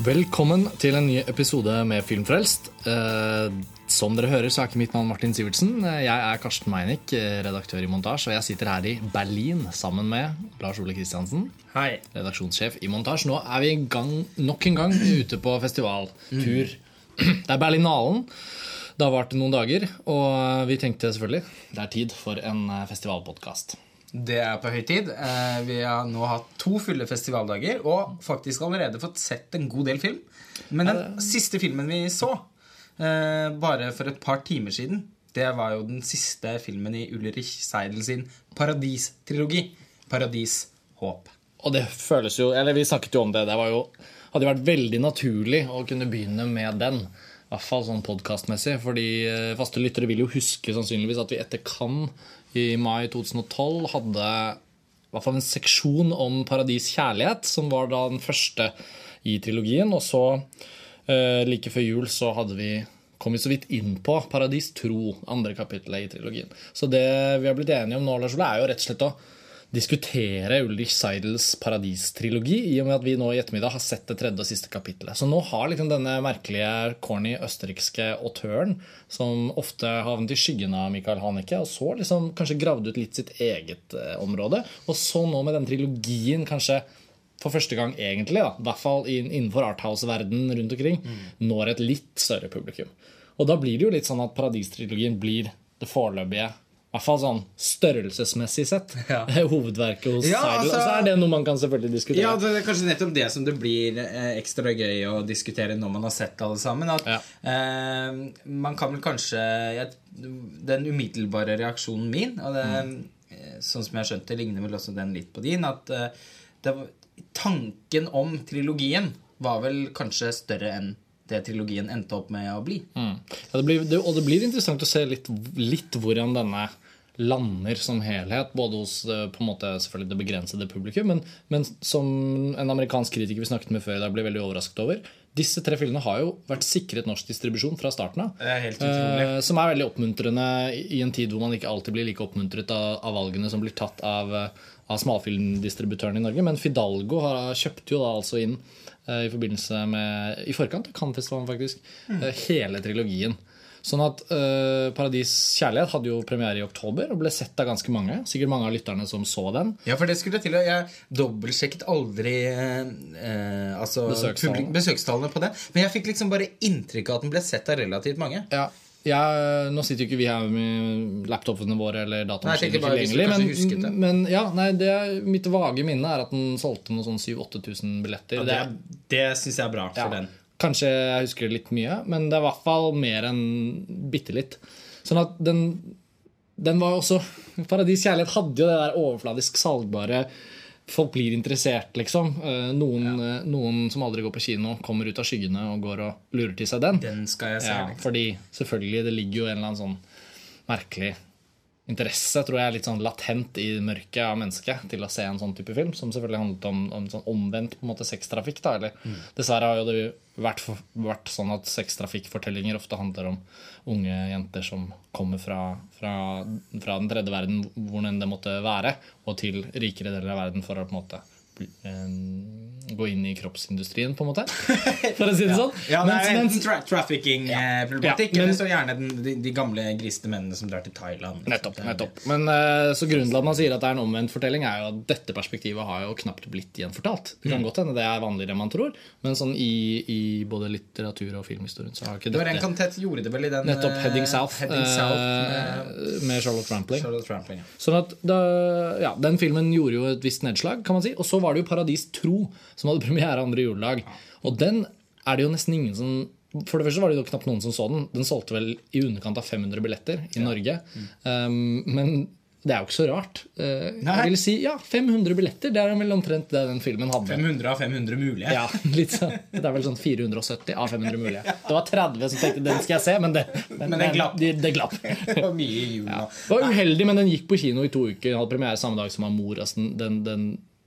Velkommen til en ny episode med Filmfrelst. Eh, som dere hører, så er ikke mitt navn Martin Sivertsen. Eh, jeg er Karsten Meinick, eh, redaktør i Montasj, og jeg sitter her i Berlin sammen med Lars Ole Kristiansen, Hei. redaksjonssjef i Montasj. Nå er vi i gang, nok en gang ute på festivaltur. Det er Berlinalen. Det har vart noen dager, og vi tenkte selvfølgelig det er tid for en festivalpodkast. Det er på høy tid. Eh, Vi har nå hatt to fulle festivaldager og faktisk allerede fått sett en god del film. Men den siste filmen vi så, eh, bare for et par timer siden, det var jo den siste filmen i Ulrich Seidel sin Paradis-trilogi. Paradis Håp. Og det føles jo Eller vi snakket jo om det. Det var jo, hadde jo vært veldig naturlig å kunne begynne med den. I hvert fall sånn podkastmessig. Fordi eh, faste lyttere vil jo huske sannsynligvis at vi etter Cannes i mai 2012 hadde i hvert fall en seksjon om Paradis kjærlighet, som var da den første i trilogien. Og så, eh, like før jul, så hadde vi kom vi så vidt inn på Paradis tro, andre kapittelet i trilogien. Så det vi har blitt enige om nå, Lars Ole, er jo rett og slett å diskutere Ulrich Seidels Paradis-trilogi, i og med at vi nå i ettermiddag har sett det tredje og siste kapittelet. Så nå har liksom denne merkelige, corny østerrikske autøren, som ofte havnet i skyggen av Michael Haneke, og så liksom kanskje gravd ut litt sitt eget eh, område, og så nå med den trilogien kanskje for første gang egentlig, da, i hvert fall innenfor arthouse-verdenen rundt omkring, når et litt større publikum. Og da blir det jo litt sånn at Paradis-trilogien blir det foreløpige hvert fall sånn størrelsesmessig sett. Ja. Hovedverket hos Ja, Seidel. altså- så er det noe man kan selvfølgelig diskutere. Ja, det er kanskje nettopp det som det blir eh, ekstra gøy å diskutere når man har sett alle sammen. At Ja. eh, man kan vel kanskje jeg, Den umiddelbare reaksjonen min, og det, mm. sånn som jeg har skjønt det, ligner vel også den litt på din, at eh, det, var- tanken om trilogien var vel kanskje større enn det trilogien endte opp med å bli. Mm. Ja, det blir, det, og det blir interessant å se litt, litt hvordan denne lander som helhet, både hos eh, på en måte selvfølgelig det begrensede publikum, men, men som en amerikansk kritiker vi snakket med før i dag ble veldig overrasket over. Disse tre filmene har jo vært sikret norsk distribusjon fra starten av. Det er helt utrolig. Eh, som er veldig oppmuntrende i en tid hvor man ikke alltid blir like oppmuntret av, av valgene som blir tatt av, eh, av smalfilmdistributørene i Norge. Men Fidalgo har, kjøpte jo da altså inn eh, i forbindelse med I forkant av Cannes-festivalen, faktisk. eh, hele trilogien. Sånn at uh, Paradis kjærlighet hadde jo premiere i oktober og ble sett av ganske mange. Sikkert mange av lytterne som så den. Ja, for det skulle til Jeg dobbeltsjekket aldri eh, eh, altså, Besøkstallene. besøkstallene på det. Men jeg fikk liksom bare inntrykk av at den ble sett av relativt mange. Ja, jeg, nå sitter jo ikke vi her med laptopene våre eller datamaskiner tilgjengelig. det. Men, men ja, nei, det er, mitt vage minne er at den solgte noe sånn 7000-8000 billetter. Det, det er det syns jeg er bra for Ja. den. Kanskje jeg husker det litt mye, men det er i hvert fall mer enn bitte litt. Sånn at den, den var også Paradis kjærlighet hadde jo det der overfladisk salgbare Folk blir interessert, liksom. Eh, Noen, ja. noen som aldri går på kino, kommer ut av skyggene og går og lurer til seg den. Den skal jeg se. Ja, liksom. fordi selvfølgelig det ligger jo en eller annen sånn merkelig interesse, tror jeg, er litt sånn latent i mørket av mennesket til å se en sånn type film, som selvfølgelig handlet om, om sånn omvendt på en måte sextrafikk. da, eller Dessverre har jo det vært, vært sånn at sextrafikkfortellinger ofte handler om unge jenter som kommer fra, fra, fra den tredje verden, hvor enn det måtte være, og til rikere deler av verden for å på en måte gå inn i kroppsindustrien, på en måte. For å si det sånn. Ja, det er enten tra trafficking-problematikk, Ja, men- eller så gjerne den, de, de gamle griste mennene som drar til Thailand. liksom. Nettopp. Nettopp. Men eh, så Grunnen til at man sier at det er en omvendt fortelling, er jo at dette perspektivet har jo knapt blitt gjenfortalt. Det Mm. kan godt hende det er vanligere enn man tror, men sånn i, i både litteratur og filmhistorien så har ikke Det var en kantett gjorde det vel i den Nettopp eh, 'Heading South', Heading South med eh, med Charlotte Rampling. Charlotte Rampling. Ja. Sånn at da, ja, Den filmen gjorde jo et visst nedslag, kan man si. Og så var det jo 'Paradis tro', som hadde premiere andre juledag. Og den er det jo nesten ingen som For det første var det jo knapt noen som så den. Den solgte vel i underkant av 500 billetter i Norge. Um, men det er jo ikke så rart. Uh, jeg vil si ja, 500 billetter. Det er vel omtrent det den filmen hadde. 500 av 500 mulige. Ja, litt sånn. Det er vel sånn 470 av 500 mulige. Det var 30 som tenkte den skal jeg se, men det, Men den glapp. Det, det glapp. Det var mye i julen. Ja. Det var uheldig, men den gikk på kino i to uker. Den hadde premiere samme dag som Amor. Altså den, den, den,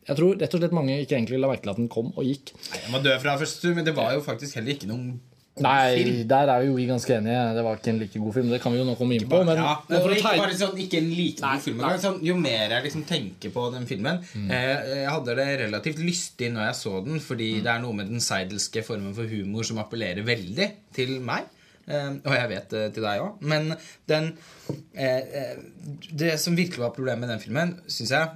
jeg tror rett og slett mange ikke egentlig la merke til at den kom og gikk. Nei, Jeg må dø fra første tur, men det var jo faktisk heller ikke noen Nei, der er jo vi ganske enige. Det var ikke en like god film. Det kan vi jo nå komme inn på. Men, ja, men ikke bare sånn, ikke en like god film. Sånn, jo mer jeg liksom tenker på den filmen eh, Jeg hadde det relativt lystig når jeg så den, fordi det er noe med den seidelske formen for humor som appellerer veldig til meg. Eh, og jeg vet det til deg òg. Men den eh, eh, Det som virkelig var problemet med den filmen, syns jeg,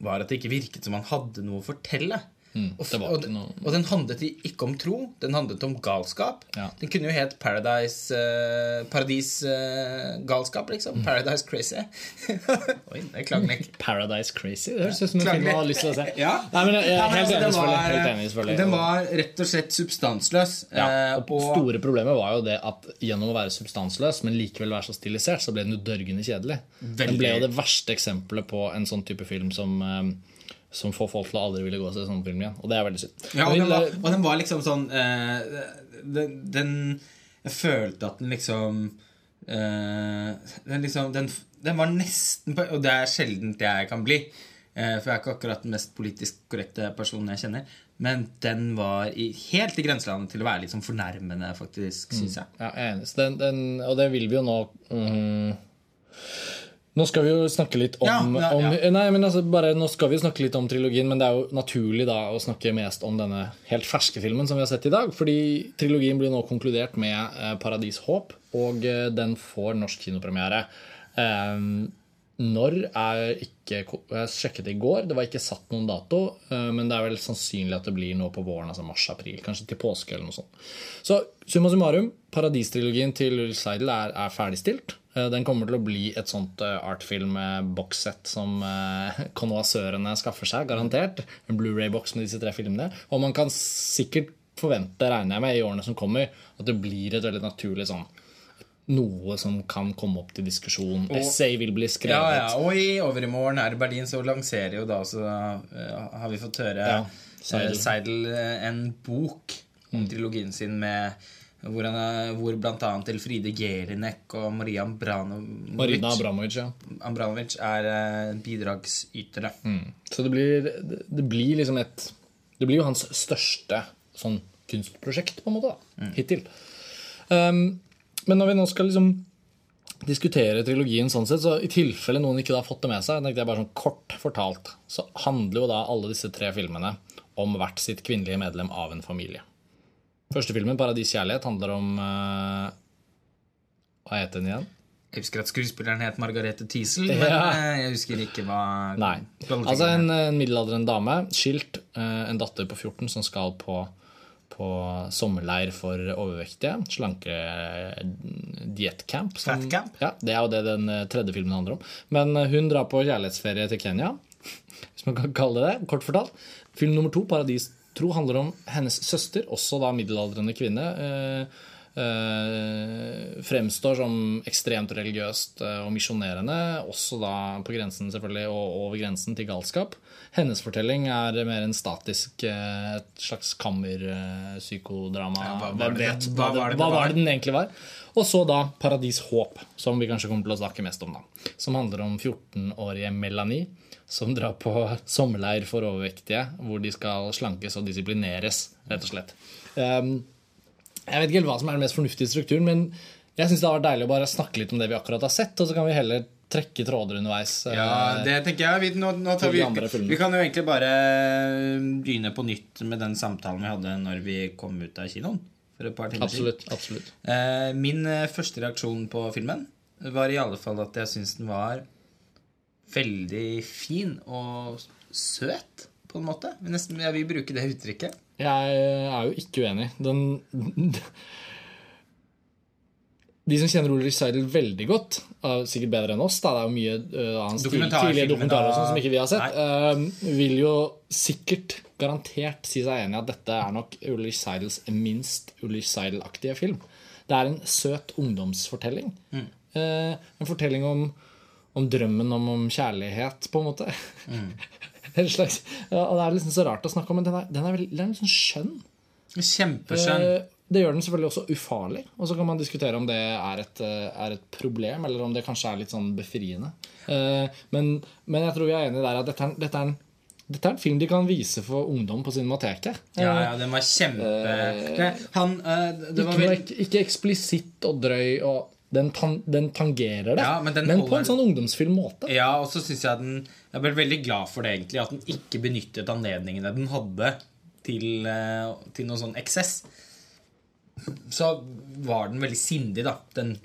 var at det ikke virket som han hadde noe å fortelle. Og, var og, noe- og den handlet ikke om tro, den handlet om galskap. Ja. Den kunne jo het Paradise uh, Paradis-galskap, liksom. Paradise Crazy. Oi, det er klanglig. Paradise Crazy. Det høres ut som en film du man har lyst til å se. Ja. Nei, men jeg, helt altså, enig, selvfølgelig. var- Helt enig, selvfølgelig. Den var rett og slett substansløs. Ja, eh, og det store problemet var jo det at gjennom å være substansløs, men likevel være så stilisert, så ble den jo dørgende kjedelig. Den ble jo det verste eksempelet på en sånn type film som, eh, som får folk til å aldri ville gå og se sånn film igjen. Og det er veldig synd. Ja, og den var, eh, og den var liksom sånn uh, den, den Jeg følte at den liksom uh, Den liksom den, den var nesten på Og det er sjeldent jeg kan bli. Uh, for jeg er ikke akkurat den mest politisk korrekte personen jeg kjenner. Men den var i, helt i grenselandet til å være litt sånn fornærmende, faktisk, syns jeg. Ja, jeg er enig. Den, og det vil vi jo nå mm, Nå skal vi jo snakke litt om, Ja, ja, om. Nei, men altså bare, Nå skal vi snakke litt om trilogien, men det er jo naturlig da å snakke mest om denne helt ferske filmen som vi har sett i dag. Fordi trilogien blir nå konkludert med eh, Paradis Håp, og eh, den får norsk kinopremiere. Eh, når er ikke Jeg sjekket det i går. Det var ikke satt noen dato. eh, Men det er vel sannsynlig at det blir nå på våren, altså mars-april. Kanskje til påske eller noe sånt. Så summa summarum, Paradistrilogien til Ulf Seidel er, er ferdigstilt. Eh, Den kommer til å bli et sånt eh, artfilm-bokssett som eh, konnoissørene skaffer seg, garantert. En Blu-ray-boks med disse tre filmene. Og man kan sikkert forvente, regner jeg med, i årene som kommer, at det blir et veldig naturlig sånn noe som kan komme opp til diskusjon. Essay vil bli skrevet. Ja, ja, Og i overmorgen er det Berlin, så lanserer jo da så har vi fått høre Ja, Seidel, Seidel. En bok om trilogien sin med hvor, han hvor annet Elfride Gelinek og Maria Ambranovic, Marina Abramovic, ja. Ambranovic er eh, bidragsytere. Mm. Så det blir, det blir liksom et Det blir jo hans største sånn kunstprosjekt, på en måte, da, hittil. Um, men når vi nå skal liksom diskutere trilogien sånn sett, så i tilfelle noen ikke har fått det med seg, tenkte jeg bare sånn kort fortalt, så handler jo da alle disse tre filmene om hvert sitt kvinnelige medlem av en familie. Første filmen, 'Paradis kjærlighet', handler om uh, Hva heter den igjen? Jeg husker at skuespilleren het Margarete Thiesel, men Ja. men jeg husker ikke hva Nei. Altså en, en middelaldrende dame, skilt, eh, en datter på 14 som skal på, på sommerleir for overvektige. Slanke diettcamp. Fatcamp? Ja, det er jo det den eh, tredje filmen handler om. Men eh, hun drar på kjærlighetsferie til Kenya, hvis man kan kalle det det, kort fortalt. Film nummer to, 'Paradis tro', handler om hennes søster, også da middelaldrende kvinne. Eh, fremstår som ekstremt religiøst eh, og misjonerende, også da på grensen selvfølgelig, og over grensen til galskap. Hennes fortelling er mer en statisk, eh, et slags kammerpsykodrama. Ja, hva var det- hva hva, var det det hva var det den egentlig var? Og så da Paradis Håp, som vi kanskje kommer til å snakke mest om. da Som handler om 14-årige Melanie som drar på sommerleir for overvektige, hvor de skal slankes og disiplineres, rett og slett. Um, jeg vet ikke helt hva som er den mest fornuftige strukturen, men jeg syns det har vært deilig å bare snakke litt om det vi akkurat har sett, og så kan vi heller trekke tråder underveis. Ja, Eh, det tenker jeg. Vi, nå, nå tar vi, vi kan jo egentlig bare begynne på nytt med den samtalen vi hadde når vi kom ut av kinoen. For et par timer siden. Absolutt. absolutt. Eh, Min eh, første reaksjon på filmen var i alle fall at jeg syns den var veldig fin og søt, på en måte. Nesten, jeg vil bruke det uttrykket. Jeg er jo ikke uenig. Den De som kjenner Ulrich Seidel veldig godt, er sikkert bedre enn oss da, Det er jo mye uh, av hans tidligere dokumentarer sånn som ikke vi har sett. Uh, vil jo sikkert garantert si seg enig i at dette er nok Ulrich Seidels minst Ulrich Seidel-aktige film. Det er en søt ungdomsfortelling. Mm. Uh, en fortelling om, om drømmen om, om kjærlighet, på en måte. Mm. En slags, ja, Det er liksom så rart å snakke om, men den er, den er, veldig, den er liksom skjønn. Kjempeskjønn. Eh, Det gjør den selvfølgelig også ufarlig. Og så kan man diskutere om det er et, eh, er et problem, eller om det kanskje er litt sånn befriende. Eh, Men, men jeg tror vi er enige der at dette er, dette er, en, Dette er en film de kan vise for ungdom på Cinemateket. Ja, ja, den var kjempe Uh, Han var Ikke, noe, vel ikke eksplisitt og drøy, og den, tan den tangerer det. Ja, men den på en sånn ungdomsfilm-måte. Ja, og så syns jeg den Jeg ble veldig glad for det, egentlig. At den ikke benyttet anledningene den hadde, til, eh, til noe sånn eksess. Så var den veldig sindig, da. Den,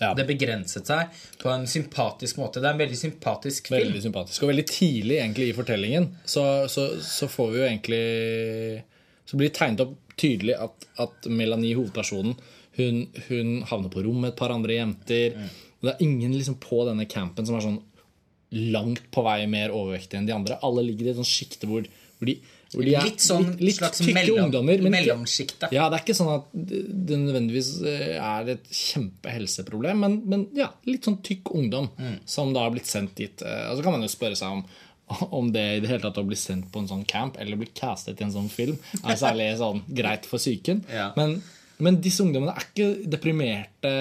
Ja. Det begrenset seg på en sympatisk måte. Det er en veldig sympatisk film. Veldig sympatisk. Og veldig tidlig egentlig i fortellingen så, så, så får vi jo egentlig Så blir det tegnet opp tydelig at, at Melanie, hovedpersonen, hun, hun havner på rom med et par andre jenter. Det er ingen liksom på denne campen som er sånn langt på vei mer overvektige enn de andre. Alle ligger i et sånt sjikte hvor, hvor, de, hvor de er Litt sånn litt, litt slags tykke mellom, ungdommer. Ikke, ja, det er ikke sånn at det det nødvendigvis eh, er et kjempehelseproblem, men, men ja, litt sånn tykk ungdom Mm. som da har blitt sendt dit. Eh, Og så kan man jo spørre seg om om det i det hele tatt å bli sendt på en sånn camp eller bli castet i en sånn film er særlig sånn greit for psyken. Ja. Men, men disse ungdommene er ikke deprimerte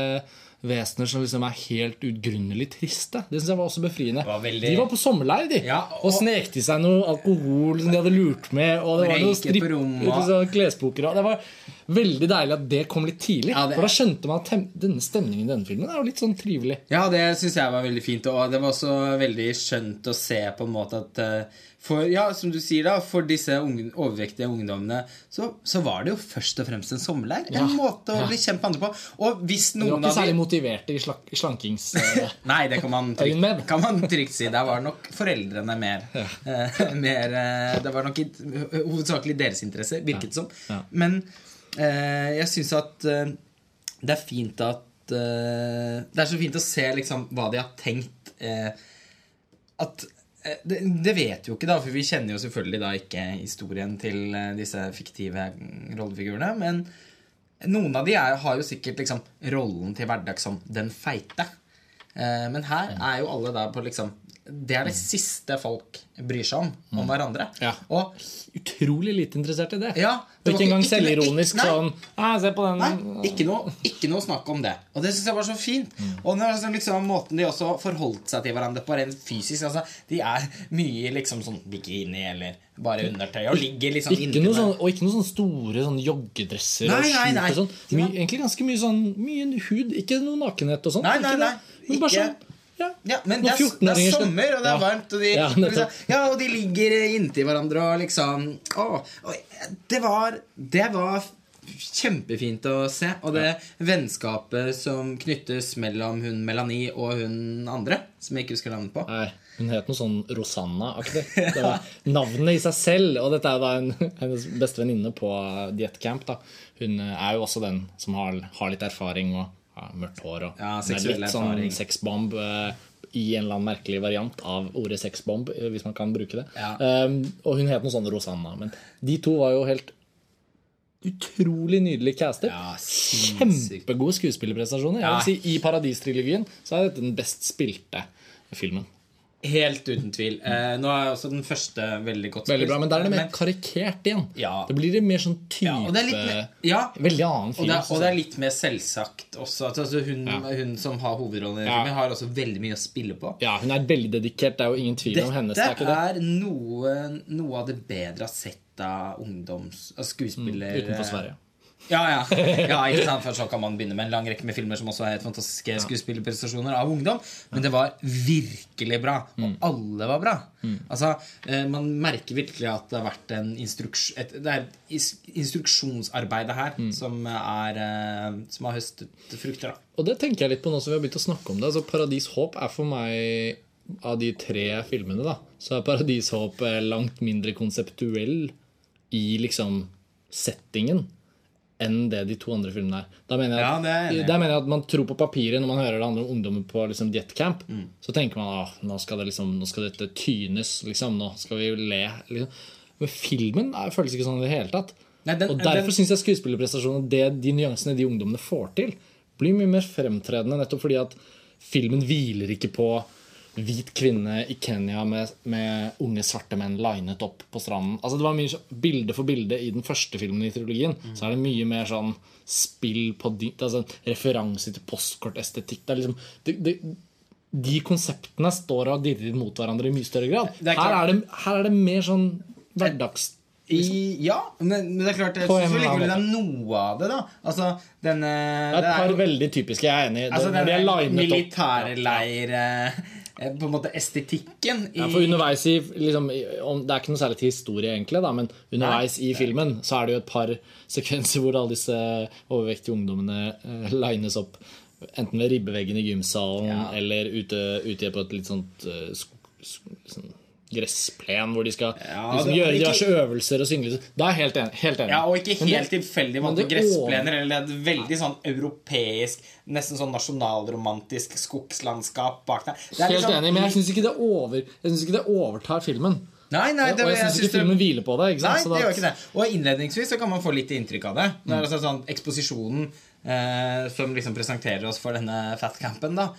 vesener som liksom er helt utgrunnelig triste. Det synes jeg var også befriende. var veldig- De var på sommerleir, de. Ja, og, og- snek til seg noe alkohol som de hadde lurt med. Og det var noe stripp, liksom, klespoker. Det var veldig deilig at det kom litt tidlig. Ja, det For da skjønte man at denne stemningen i denne filmen er jo litt sånn trivelig. Ja, det syns jeg var veldig fint. Og det var også veldig skjønt å se på en måte at eh, For ja, som du sier da, for disse unge, overvektige ungdommene så, så var det jo først og fremst en sommerleir. En Ja, måte å bli kjent med andre på. Og hvis noen av de motiverte i slankings... eh, Nei, det kan man trygt, kan man trygt si. Der var nok foreldrene mer, Ja. mer eh, Det var nok hovedsakelig deres interesse, virket det som. Ja. Men eh, jeg syns at eh, det er fint at eh, Det er så fint å se liksom hva de har tenkt. eh, at eh, det, det vet jo ikke, da, for vi kjenner jo selvfølgelig da ikke historien til eh, disse fiktive rollefigurene. Men noen av de er, har jo sikkert liksom rollen til hverdag som den feite. Eh, men her er jo alle der på liksom Det er det siste folk bryr seg om om hverandre. Ja. Og Utrolig lite interessert i det. ja, det ikke engang selvironisk ikke, sånn se på den. Nei, ikke noe, ikke noe snakk om det. Og det syns jeg var så fint. Mm. Og var liksom, liksom måten de også forholdt seg til hverandre på rent fysisk. Altså, de er mye liksom sånn bikini eller bare undertøy og ligger liksom Ikke noe sånn, og ikke noe sånne store sånn joggedresser Nei, og nei, nei. skjult og sånn. Egentlig ganske mye sånn Mye hud. Ikke noe nakenhet og sånn. Nei, nei, nei. Men bare sånn ja. Ja, men det er, det er sommer, og det er Ja. varmt, og de, Ja, ja, og de ligger inntil hverandre og liksom å, og det, var, det var kjempefint å se. Og det vennskapet som knyttes mellom hun Melanie og hun andre, som jeg ikke husker navnet på. Nei, hun het noe sånn Rosanna-aktig. Det var navnet i seg selv. Og dette er da en, hennes beste venninne på diettcamp. Hun er jo også den som har, har litt erfaring og har mørkt hår. Og Ja, litt sånn sexbomb eh, i en eller annen merkelig variant av ordet sexbomb, eh, hvis man kan bruke det. Ja. Um, og hun het noe sånn Rosanna. Men de to var jo helt utrolig nydelig castet. Ja. Kjempegode skuespillerprestasjoner. Jeg Ja. vil si I Paradistrilogien så er dette den best spilte filmen. Helt uten tvil. Eh, nå er også den første veldig godt Veldig bra, Men der er det mer Men- karikert igjen. Ja. Det blir det mer sånn type Ja, og det er litt mer, ja, Veldig annen og film. det, er, og det er litt mer selvsagt også. Altså, hun, Ja. hun som har hovedrollen i filmen, har også veldig mye å spille på. ja, hun er veldig dedikert. Det er jo ingen tvil om hennes. Dette er Dette det. er noe, noe av det bedre jeg har sett av ungdoms... Av skuespiller... Utenfor Sverige. Ja, ja. ja ikke sant? For så kan man begynne med en lang rekke med filmer som også er helt fantastiske skuespillerprestasjoner av ungdom. Men det var virkelig bra. Og alle var bra. Altså, eh, Man merker virkelig at det har vært en instruks, et, det er instruksjonsarbeidet her som, er, eh, som har høstet frukter. da Og det tenker jeg litt på nå som vi har begynt å snakke om det. Altså, Paradis Håp er for meg av de tre filmene, da, så er Paradishåp eh, langt mindre konseptuell i liksom settingen enn det de to andre filmene er. Da mener jeg, Ja, at, det er mener jeg at man tror på papiret når man hører det handler om ungdommer på liksom diettcamp. Mm. Så tenker man at nå, liksom, nå skal dette tynes, liksom. Nå skal vi le. Liksom. Men filmen er, føles ikke sånn i det hele tatt. Nei, den- og derfor syns jeg skuespillerprestasjonene, det, de nyansene de ungdommene får til, blir mye mer fremtredende. Nettopp fordi at filmen hviler ikke på hvit kvinne i Kenya med, med unge svarte menn linet opp på stranden. Altså det var mye Bilde for bilde i den første filmen i trilogien så er det mye mer sånn spill på dy- altså Referanse til postkortestetikk. Det er liksom det, det, de konseptene står og dirrer mot hverandre i mye større grad. Er her, er det, her er det mer sånn hverdags... I, ja, men, men det er klart Jeg syns likevel det er noe av det, da. Altså, denne Det er et par er, veldig typiske, jeg er enig i. Altså Når de eh, På en måte estetikken i ja, for underveis i liksom, om, Det er ikke noe særlig til historie, egentlig, da, men underveis i filmen så er det jo et par sekvenser hvor alle disse overvektige ungdommene uh, lines opp. Enten ved ribbeveggen i gymsalen Ja. eller ute, ute på et litt sånt uh, sk- sk- sånn gressplen hvor de skal Ja, liksom, det- gjøre ikke- diverse øvelser og synge. Da er jeg helt enig. Helt enig. Ja, og ikke helt det- tilfeldig valgte gressplener. Eller det er et veldig sånn europeisk, nesten sånn nasjonalromantisk skogslandskap bak der. Det er Helt liksom- enig, men jeg syns ikke, det ikke det overtar filmen. Nei, nei, det, og jeg syns ikke det- filmen hviler på det. Nei, det gjør ikke det. Og innledningsvis så kan man få litt inntrykk av det. Det Mm. altså sånn Eksposisjonen eh, som liksom presenterer oss for denne fatcampen, da.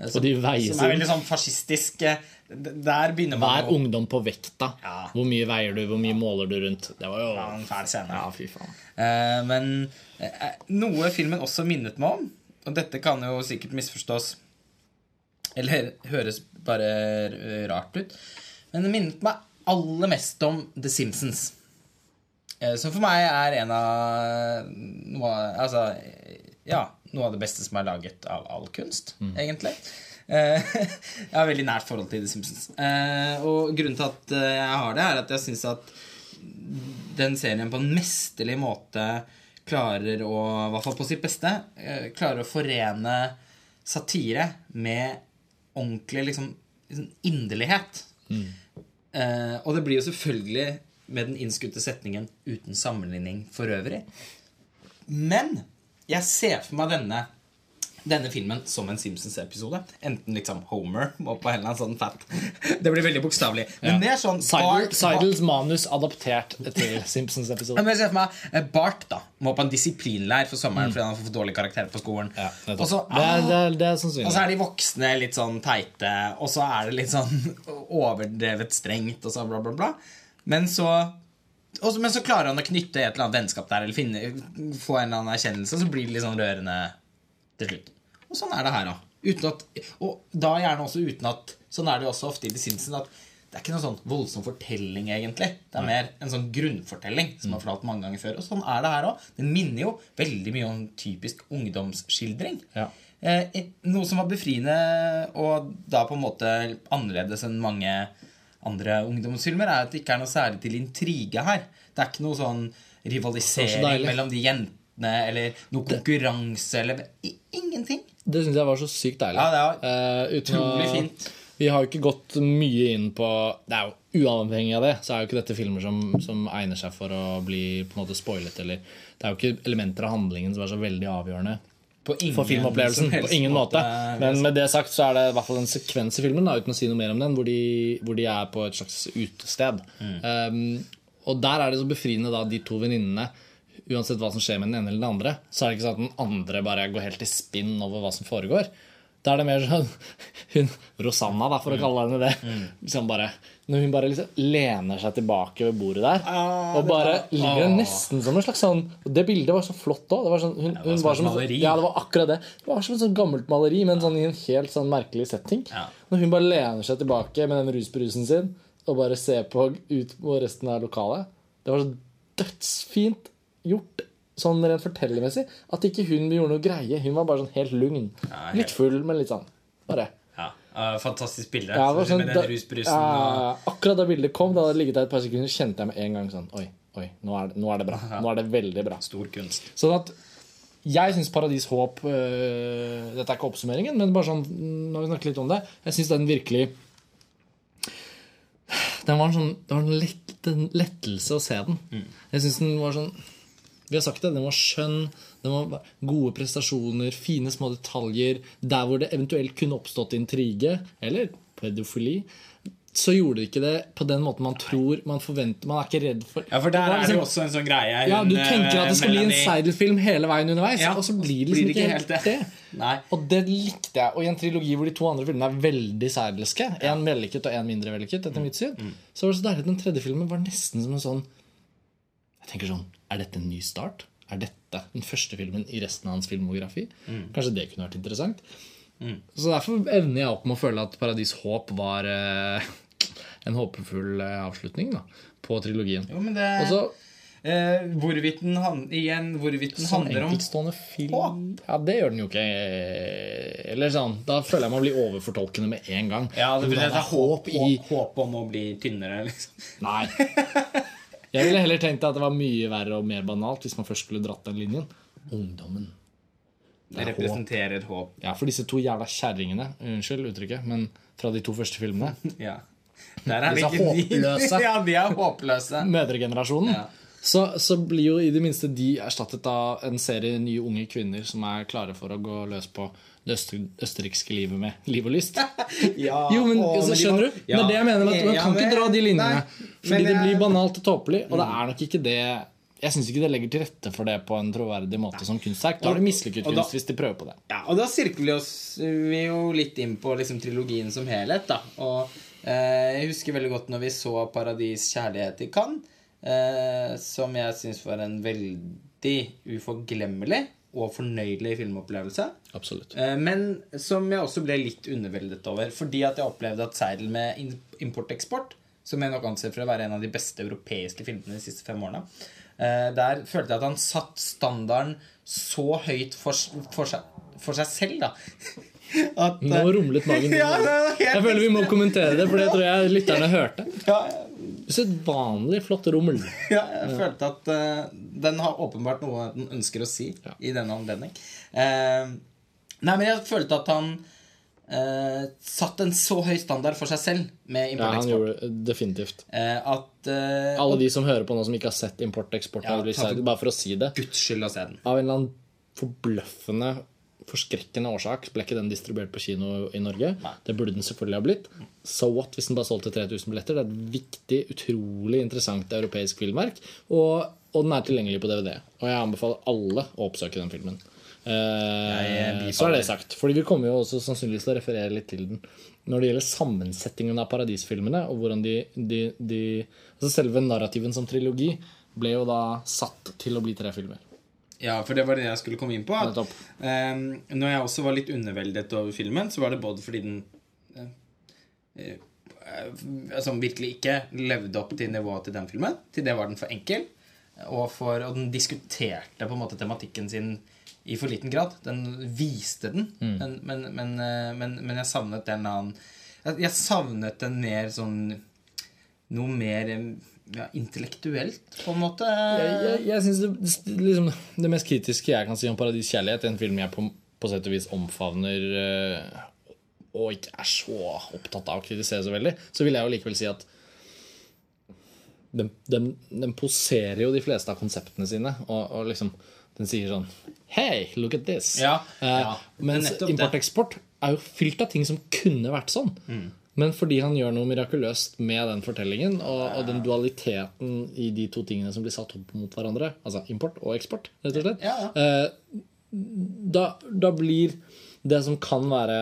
Eh, Som, de veier som er veldig sånn fascistisk. eh, Der begynner man Hver å- ungdom på vekta. Ja. Hvor mye veier du, hvor mye måler du rundt? Det var jo Ja, en fæl scene. Ja, fy faen. Eh, men eh, noe filmen også minnet meg om, og dette kan jo sikkert misforstås Eller høres bare eh, rart ut, men det minnet meg aller mest om The Simpsons. Eh, Som for meg er en av noe, altså, eh, ja, noe av det beste som er laget av all kunst, egentlig. Eh, Jeg har veldig nært forhold til The Simpsons. Eh, Og grunnen til at eh, jeg har det, er at jeg syns at den serien på en mesterlig måte klarer å, i hvert fall på sitt beste, klarer å forene satire med ordentlig liksom, liksom inderlighet. Mm. og det blir jo selvfølgelig med den innskutte setningen 'uten sammenligning for øvrig'. Men jeg ser for meg denne denne filmen som en Simpsons-episode. Enten liksom Homer må på en eller annen sånn fat Det blir veldig bokstavelig. Men mer sånn Bart- Seidels manus adaptert til Simpsons-episode. men jeg ser for meg eh, Bart da må på en disiplinleir for sommeren fordi han har fått dårlige karakterer på skolen. Ja, og, så, er, det, ah, og så er de voksne litt sånn teite, og så er det litt sånn overdrevet strengt, og så bla, bla, bla. Men så og så, men så klarer han å knytte et eller annet vennskap der, eller finne, få en eller annen erkjennelse, så blir det litt sånn rørende til slutt. Og sånn er det her, da. At, og da gjerne også uten at Sånn er det jo også ofte i Simpsons at det er ikke noen sånn voldsom fortelling, egentlig. Det er mer en sånn grunnfortelling som har fortalt mange ganger før. Og sånn er det her òg. Den minner jo veldig mye om typisk ungdomsskildring. Ja. Eh, noe som var befriende, og da på en måte annerledes enn mange andre ungdomsfilmer, er at det ikke er noe særlig til intrige her. Det er ikke noe sånn rivalisering så mellom de jentene, eller noe konkurranse, eller Ingenting. Det syns jeg var så sykt deilig. Ja, det var Eh, utrolig uh, fint. Vi har jo ikke gått mye inn på Det er jo Uavhengig av det, så er jo ikke dette filmer som, som egner seg for å bli på en måte spoilet. Eller, det er jo ikke elementer av handlingen som er så veldig avgjørende ingen for filmopplevelsen. På ingen måte. Men med det sagt så er det i hvert fall en sekvens i filmen, da, uten å si noe mer om den, hvor de, hvor de er på et slags utested. Mm. Um, og der er det så befriende, da, de to venninnene. Uansett hva som skjer med den ene eller den andre, så er det ikke sånn at den andre bare går helt i spinn over hva som foregår. Da er det mer sånn hun, Rosanna, da, for å kalle henne det. Mm. Liksom bare, når hun bare liksom lener seg tilbake ved bordet der Ah, og bare var- ligger ah. nesten som en slags sånn Det bildet var så flott òg. Det var, sånn, hun, hun som var et som et- maleri. Ja, det var akkurat det. Det var som et sånn gammelt maleri, men sånn i en helt sånn merkelig setting. Ja. Når hun bare lener seg tilbake med den rusbrusen sin og bare ser på ut på resten av lokalet. Det var så dødsfint gjort sånn rent fortellermessig at ikke hun gjorde noe greie. Hun var bare sånn helt lugn. Ja, Litt full, men litt sånn. Bare. Eh, fantastisk bilde. Ja, sånn, med den rusbrusen. ja, og... akkurat da bildet kom, da hadde ligget der et par sekunder, kjente jeg med en gang sånn Oi, oi, nå er det, nå er det bra. Nå er det veldig bra. Stor kunst. Sånn at jeg syns Paradis Håp øh, Dette er ikke oppsummeringen, men bare sånn Nå har vi snakket litt om det. Jeg syns den virkelig Den var en sånn Det var en, lett, lettelse å se den. Jeg syns den var sånn Vi har sagt det, den var skjønn. Den var gode prestasjoner, fine små detaljer. Der hvor det eventuelt kunne oppstått intrige, eller pedofili, så gjorde det ikke det på den måten man tror man forventer. Man er ikke redd for Ja, for der er det liksom- jo også en sånn greie. ja, Du tenker at det skal bli en Seidel-film hele veien underveis, Ja, og så blir det liksom ikke helt det. Nei. Og det likte jeg. Og i en trilogi hvor de to andre filmene er veldig seidelske, en vellykket og en mindre vellykket, etter mitt syn, Mm. så var det så deilig at den tredje filmen var nesten som en sånn Jeg tenker sånn Er dette en ny start? Er dette den første filmen i resten av hans filmografi? Mm. Kanskje det kunne vært interessant. Så derfor evner jeg opp med å føle at Paradis Håp var eh, en håpefull eh, avslutning da, på trilogien. Jo, men det Også, eh, Hvorvidt den, han, igjen, hvorvidt den sånn handler om enkeltstående film Ja, det gjør den jo ikke. Eller sånn, Da føler jeg man blir overfortolkende med en gang. Ja, det, det, det, er håp, håp, i håp om å bli tynnere, liksom. Nei. Jeg ville heller tenkt at det var mye verre og mer banalt hvis man først skulle dratt den linjen. Ungdommen. Det representerer håp. Ja, for disse to jævla kjerringene, unnskyld uttrykket, men fra de to første filmene, Ja. Der er Disse håpløse. ja, de er håpløse. mødregenerasjonen, Ja. så, så blir jo i det minste de erstattet av en serie nye unge kvinner som er klare for å gå løs på det øster, østerrikske livet med liv og lyst. Ja, Jo, men å, så, men skjønner du? Det er det jeg mener. At man kan ikke dra de linjene. Nei, Fordi det blir banalt og tåpelig. Og det er nok ikke det Jeg syns ikke det legger til rette for det på en troverdig måte som kunstverk. Da er det mislykket kunst da- hvis de prøver på det. Ja, og da sirkler vi jo litt inn på liksom, trilogien som helhet. da Og eh, jeg husker veldig godt når vi så 'Paradis kjærlighet' i Cannes, eh, som jeg syns var en veldig uforglemmelig og fornøyelig filmopplevelse. Absolutt. Eh, Men som jeg også ble litt underveldet over. Fordi at jeg opplevde at seidel med import-eksport, som jeg nok anser for å være en av de beste europeiske filmene de siste fem årene, eh, der følte jeg at han satt standarden så høyt for, for, seg, for seg selv, da. At, Nå eh, rumlet magen din. Ja, Jeg føler vi må kommentere det, for det tror jeg lytterne hørte. ja, Usedvanlig flott rummel. ja, jeg følte at uh, den har åpenbart noe den ønsker å si Ja. i denne anledning. Uh, nei, men jeg følte at han uh, satt en så høy standard for seg selv med Ja, han import-eksport. gjorde det definitivt. Eh, at eh, Alle de som hører på nå som ikke har sett import-eksport, Ja, bare for å si det Guds skyld å se den. Av en eller annen forbløffende, forskrekkende årsak ble ikke den distribuert på kino i Norge. Nei. Det burde den selvfølgelig ha blitt. So what hvis den bare solgte 3000 billetter? Det er et viktig, utrolig interessant europeisk filmverk. Og, og den er tilgjengelig på DVD. Og jeg anbefaler alle å oppsøke den filmen. Eh, så er det sagt. Fordi vi kommer jo også sannsynligvis til å referere litt til den. Når det gjelder sammensetningen av Paradisfilmene, og hvordan de, de, de altså Selve narrativen som trilogi ble jo da satt til å bli tre filmer. Ja, for det var det jeg skulle komme inn på. At, eh, når jeg også var litt underveldet over filmen, så var det både fordi den eh, eh, Som virkelig ikke levde opp til nivået til den filmen. Til det var den for enkel. Og, for, og den diskuterte på en måte tematikken sin i for liten grad. Den viste den, men, men, men, eh, men, men jeg savnet den annen jeg- savnet den mer sånn Noe mer eh, ja, intellektuelt, på en måte. Jeg, jeg, jeg synes det, det, liksom, det mest kritiske jeg kan si om Paradis kjærlighet, en film jeg på, på sett og vis omfavner eh, og ikke er så opptatt av å kritisere så veldig, så vil jeg jo likevel si at den, den, den poserer jo de fleste av konseptene sine. Og, og liksom den sier sånn Hey, look at this. Ja, Eh, ja, mens import-eksport er jo fylt av ting som kunne vært sånn. Mm. Men fordi han gjør noe mirakuløst med den fortellingen, og, og den dualiteten i de to tingene som blir satt opp mot hverandre, altså import og eksport, rett og slett, Ja, ja. eh, da, da blir det som kan være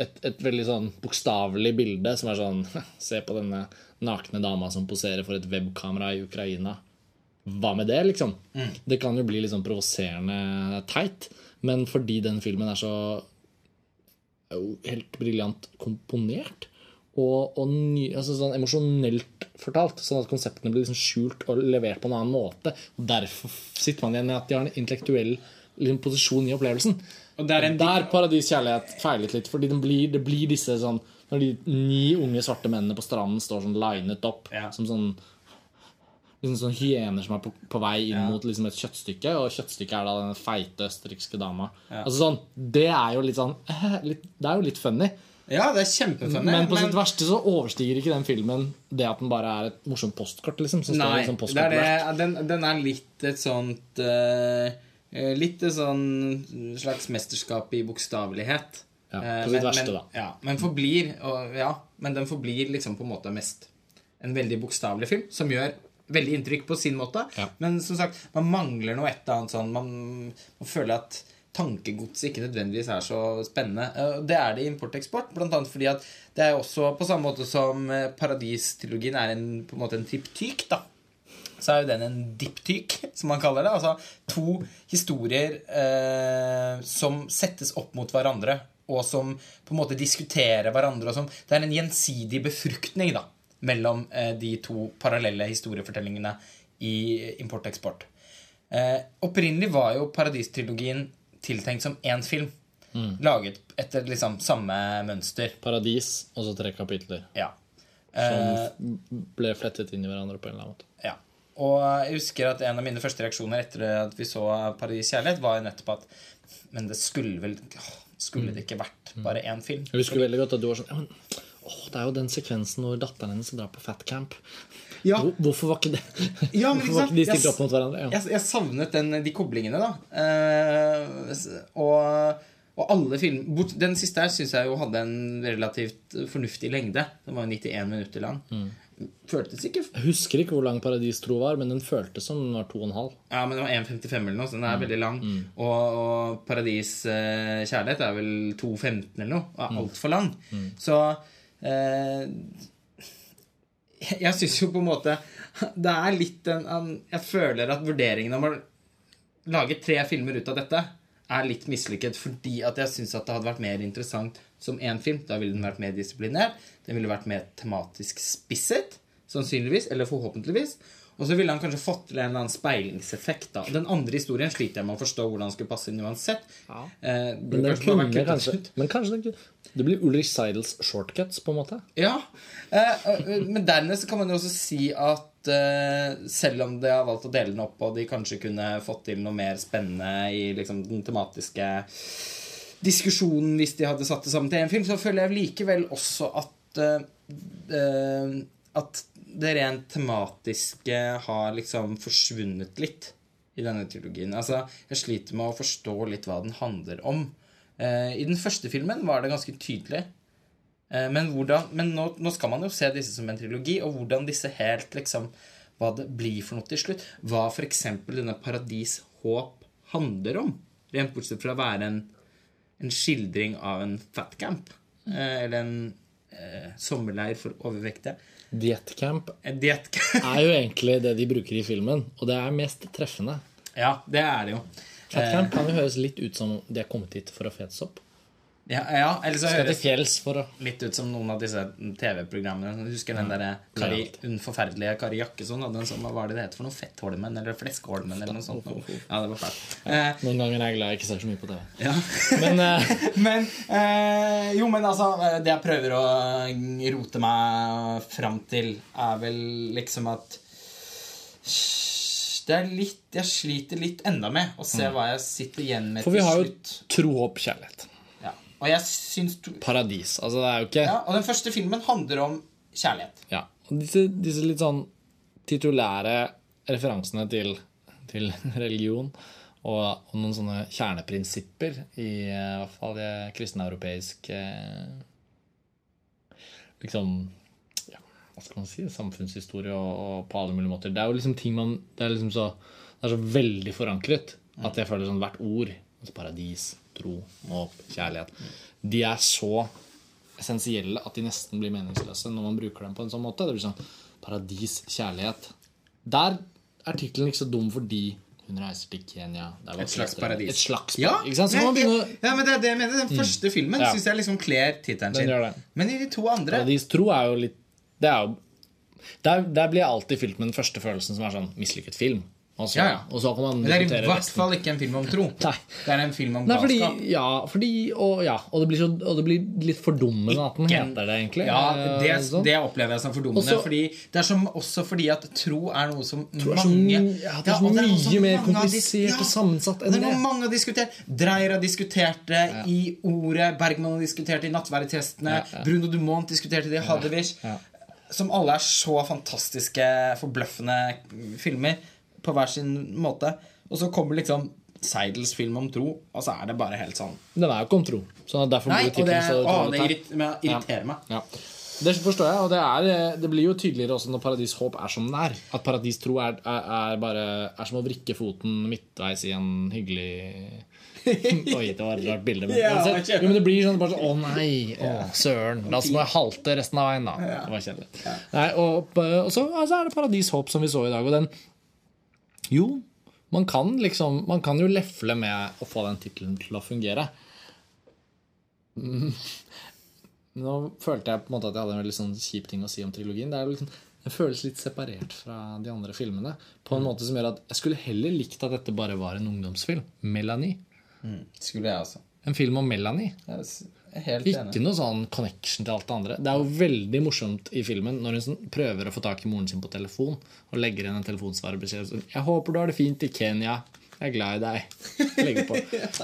et, et veldig sånn bokstavelig bilde, som er sånn Se på denne nakne dama som poserer for et webkamera i Ukraina. Hva med det, liksom? Det kan jo bli litt sånn provoserende teit, men fordi den filmen er så helt briljant komponert og, og ny, altså sånn emosjonelt fortalt, sånn at konseptene blir liksom skjult og levert på en annen måte. Og Derfor sitter man igjen med at de har en intellektuell liksom, posisjon i opplevelsen. Og er en- Der Paradis kjærlighet feilet litt, fordi det blir, det blir disse sånn Når de ni unge svarte mennene på stranden står sånn linet opp Ja. som sånn Liksom sånn hyener som er på, på vei inn Ja. mot liksom et kjøttstykke, og kjøttstykket er da den feite østerrikske dama. Ja. Altså sånn, Det er jo litt sånn litt, Det er jo litt funny. Ja, det er kjempefunny. Men på sitt verste så overstiger ikke den filmen det at den bare er et morsomt postkort. liksom som Nei, i postkort det er det, den, den er litt et sånt eh, eh, Litt et sånn slags mesterskap i bokstavelighet. Ja, Eh, på sitt men, verste, men, da. Ja, men forblir og, Ja, men den forblir liksom på en måte mest en veldig bokstavelig film, som gjør veldig inntrykk på sin måte. Ja. Men som sagt, man mangler noe et eller annet sånn Man, man føler at tankegodset ikke nødvendigvis er så spennende. Eh, Det er det i import-eksport, annet fordi at det er også på samme måte som Paradistrilogien Paradis-trilogien er en, på en måte en triptyk, da så er jo den en diptyk, som man kaller det. Altså to historier eh, som settes opp mot hverandre og som på en måte diskuterer hverandre. som, Det er en gjensidig befruktning da, mellom eh, de to parallelle historiefortellingene i import-eksport. Eh, opprinnelig var jo Paradistrilogien tiltenkt som én film. Laget etter liksom samme mønster. Paradis og så tre kapitler Ja. Eh, som ble flettet inn i hverandre på en eller annen måte. Ja. Og jeg husker at en av mine første reaksjoner etter at vi så Paradis kjærlighet, var nettopp at Men det skulle vel Skulle det ikke vært bare én film? Jeg husker veldig godt at du var sånn ja, men, åh, Det er jo den sekvensen hvor datteren hennes drar på fatcamp. Ja. Hvor, hvorfor var ikke det Ja, men Hvorfor var ikke de stilt opp mot hverandre? Ja. Jeg, jeg savnet den, de koblingene, da. Eh, og, og alle film bort, Den siste her syns jeg jo hadde en relativt fornuftig lengde. Den var jo 91 minutter lang. Føltes ikke Jeg husker ikke hvor lang Paradis tro var, men den føltes som den var to og en halv. Ja, men det var 1,55 eller noe, så den er veldig lang. Og, og Paradis eh, kjærlighet er vel 2,15 eller noe. Er altfor lang. Så eh, Jeg syns jo på en måte Det er litt en, en Jeg føler at vurderingen om å lage tre filmer ut av dette er litt mislykket fordi at jeg syns at det hadde vært mer interessant som én film. Da ville den vært mer disiplinert. Den ville vært mer tematisk spisset, sannsynligvis, eller forhåpentligvis. Og så ville han kanskje fått til en eller annen speilingseffekt. da. Den andre historien sliter jeg med å forstå hvordan den skulle passe inn uansett. Ja. Eh, Men, kanskje kunne kanskje, men kanskje det, blir Ulrich Seidels shortcuts, på en måte. Ja, eh, eh, men dernest kan man jo også si at eh, selv om de har valgt å dele den opp, og de kanskje kunne fått til noe mer spennende i liksom, den tematiske diskusjonen hvis de hadde satt det sammen til én film, så føler jeg likevel også at eh, eh, At det rent tematiske har liksom forsvunnet litt i denne trilogien. Altså, jeg sliter med å forstå litt hva den handler om. Eh, I den første filmen var det ganske tydelig. Eh, Men, hvordan, men nå, nå skal man jo se disse som en trilogi, og hvordan disse helt liksom Hva det blir for noe til slutt. Hva f.eks. denne Paradis Håp handler om. Rent bortsett fra å være en, en skildring av en fatcamp. Eh, eller en eh, sommerleir for overvektige. Dietcamp Diet er jo egentlig det de bruker i filmen, og det er mest treffende. ja, det er det jo. Fatcamp kan jo høres litt ut som de er kommet hit for å fete sopp. opp. Ja, ja eller så høres å litt ut som noen av disse TV-programmene. Husker den der Kari, den forferdelige Kari Jakkesson hadde en sånn, Hva var det det het for noe? Fettholmen eller Fleskeholmen eller noe sånt. noe. Ja, det var fælt. Eh, Noen ganger er jeg glad jeg ikke ser så mye på TV. ja. Men eh, men eh, Jo, men altså eh, Det jeg prøver å rote meg fram til, er vel liksom at Det er litt Jeg sliter litt enda med å se hva jeg sitter igjen med til slutt. For vi har jo tro, håp, kjærlighet. Ja. Og jeg syns Paradis. Altså, det er jo ikke ja, Og den første filmen handler om kjærlighet. Ja. Og disse, disse litt sånn titulære referansene til, til religion og, og noen sånne kjerneprinsipper i eh, hvert fall det kristeneuropeisk eh, Liksom Hva skal man si? Samfunnshistorie og, og på alle mulige måter. Det er jo liksom ting man Det er liksom så, det er så veldig forankret at jeg føler sånn hvert ord altså Paradis, tro, håp, kjærlighet De er så essensielle at de nesten blir meningsløse når man bruker dem på en sånn måte. Det blir sånn Paradis, kjærlighet. Der er tittelen ikke så dum fordi hun reiser til Kenya. Det Et slags paradis. Et slags man ja, begynner, ja, men det er det jeg mener. Den første filmen Ja. synes jeg liksom kler tittelen sin. Men i de to andre Paradis tro er jo litt Det er jo der, der blir jeg alltid fylt med den første følelsen som er sånn mislykket film. Altså, Ja, ja. Og så kan man Men det er i hvert resten. fall ikke en film om tro. Nei. Det er en film om Nei, fordi, ja, fordi og, ja, og, det blir så, og det blir litt fordummende at den heter det, egentlig. Ja, det, Eh, sånn. det opplever jeg som fordummende. Også- fordi det er som, også fordi at tro er noe som er mange ja, det er så mye er mer komplisert og sammensatt enn det. er noe det. mange har diskutert. Dreyer har diskutert det i Ordet. Bergman har diskutert det i Nattverdtestene. Bruno Dumont diskuterte det i Hadewish. Som alle er så fantastiske, forbløffende filmer på hver sin måte. Og så kommer liksom Seidels film om tro, og så er det bare helt sånn Den er jo ikke om tro. Så derfor Nei, blir tittelen så det å, det irriterer meg. Ja. Det forstår jeg, og det, er, det blir jo tydeligere også når Paradis Håp er som den er. At Paradis Tro er, er, er bare Er som å vrikke foten midtveis i en hyggelig Oi, det var et rart bilde. Men, Ja, uansett, jo, men det blir sånn bare sånn Å nei, å søren. La må jeg halte resten av veien, da. Det var kjedelig. Nei, og, og så altså er det Paradis Håp, som vi så i dag, og den Jo, man kan liksom Man kan jo lefle med å få den tittelen til å fungere. Nå følte jeg på en måte at jeg hadde en veldig sånn kjip ting å si om trilogien. Det er jo liksom, Den føles litt separert fra de andre filmene. På en måte som gjør at Jeg skulle heller likt at dette bare var en ungdomsfilm. Melanie. Skulle jeg også. En film om Melanie. Jeg er helt Ikke enig. noe sånn connection til alt det andre. Det er jo veldig morsomt i filmen når hun sånn prøver å få tak i moren sin på telefon og legger inn en telefonsvarebeskjed. Sånn, 'Jeg håper du har det fint i Kenya. Jeg er glad i deg.' Legge på.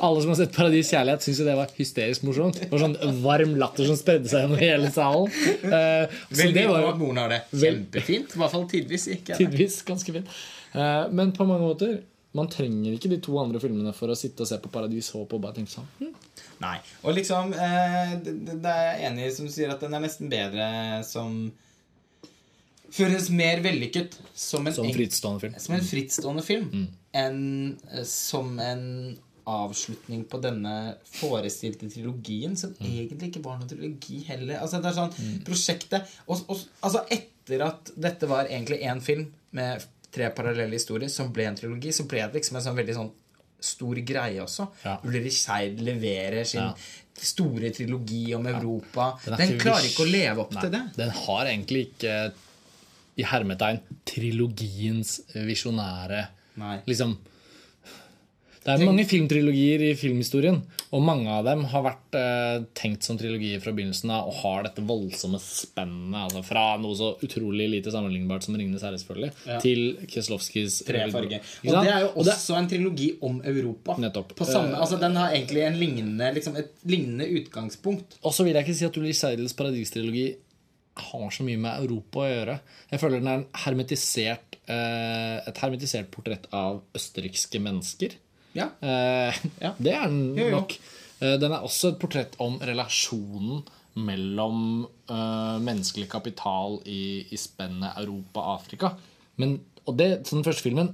Alle som har sett Paradis kjærlighet, syns jo det var hysterisk morsomt. Det var sånn varm latter som spredde seg gjennom hele salen. Uh, Veldig det var bra at moren har det kjempefint. I hvert fall tidvis. Ikke tidvis ganske fint. Uh, Men på mange måter man trenger ikke de to andre filmene for å sitte og se på Paradis Håp og bare tenke sånn hm, Nei. Og liksom eh, det, det det er jeg enig i som sier at den er nesten bedre som Føles mer vellykket som en, Som frittstående film. som en frittstående film Mm. enn eh, som en avslutning på denne forestilte trilogien, som Mm. egentlig ikke var noen trilogi heller. Altså det er sånn Prosjektet og, og, Altså Etter at dette var egentlig én film med tre parallelle historier som ble en trilogi, så ble det liksom en sånn veldig sånn stor greie også. Ja. Ulrich Seid leverer sin Ja. store trilogi om Europa. Den Den, er klarer ikke å leve opp Nei, til det. Den har egentlig ikke i hermetegn trilogiens visjonære Liksom Det er mange filmtrilogier i filmhistorien, og mange av dem har vært eh, tenkt som trilogier fra begynnelsen av og har dette voldsomme spennet. Altså fra noe så utrolig lite sammenlignbart som 'Ringenes herre', selvfølgelig, Ja. til Kieslowskis Tre farger. Og det er jo også en trilogi om Europa. Nettopp. På samme, Eh, altså Den har egentlig en lignende, liksom et lignende utgangspunkt. Og så vil jeg ikke si at Ulrich Seidels paradistrilogi har så mye med Europa å gjøre. Jeg føler den er en hermetisert, eh, et hermetisert portrett av østerrikske mennesker. Ja. Eh, Ja. Det er den nok. Eh, den er også et portrett om relasjonen mellom eh, menneskelig kapital i, i spennet Europa-Afrika. Men, og det, så den første filmen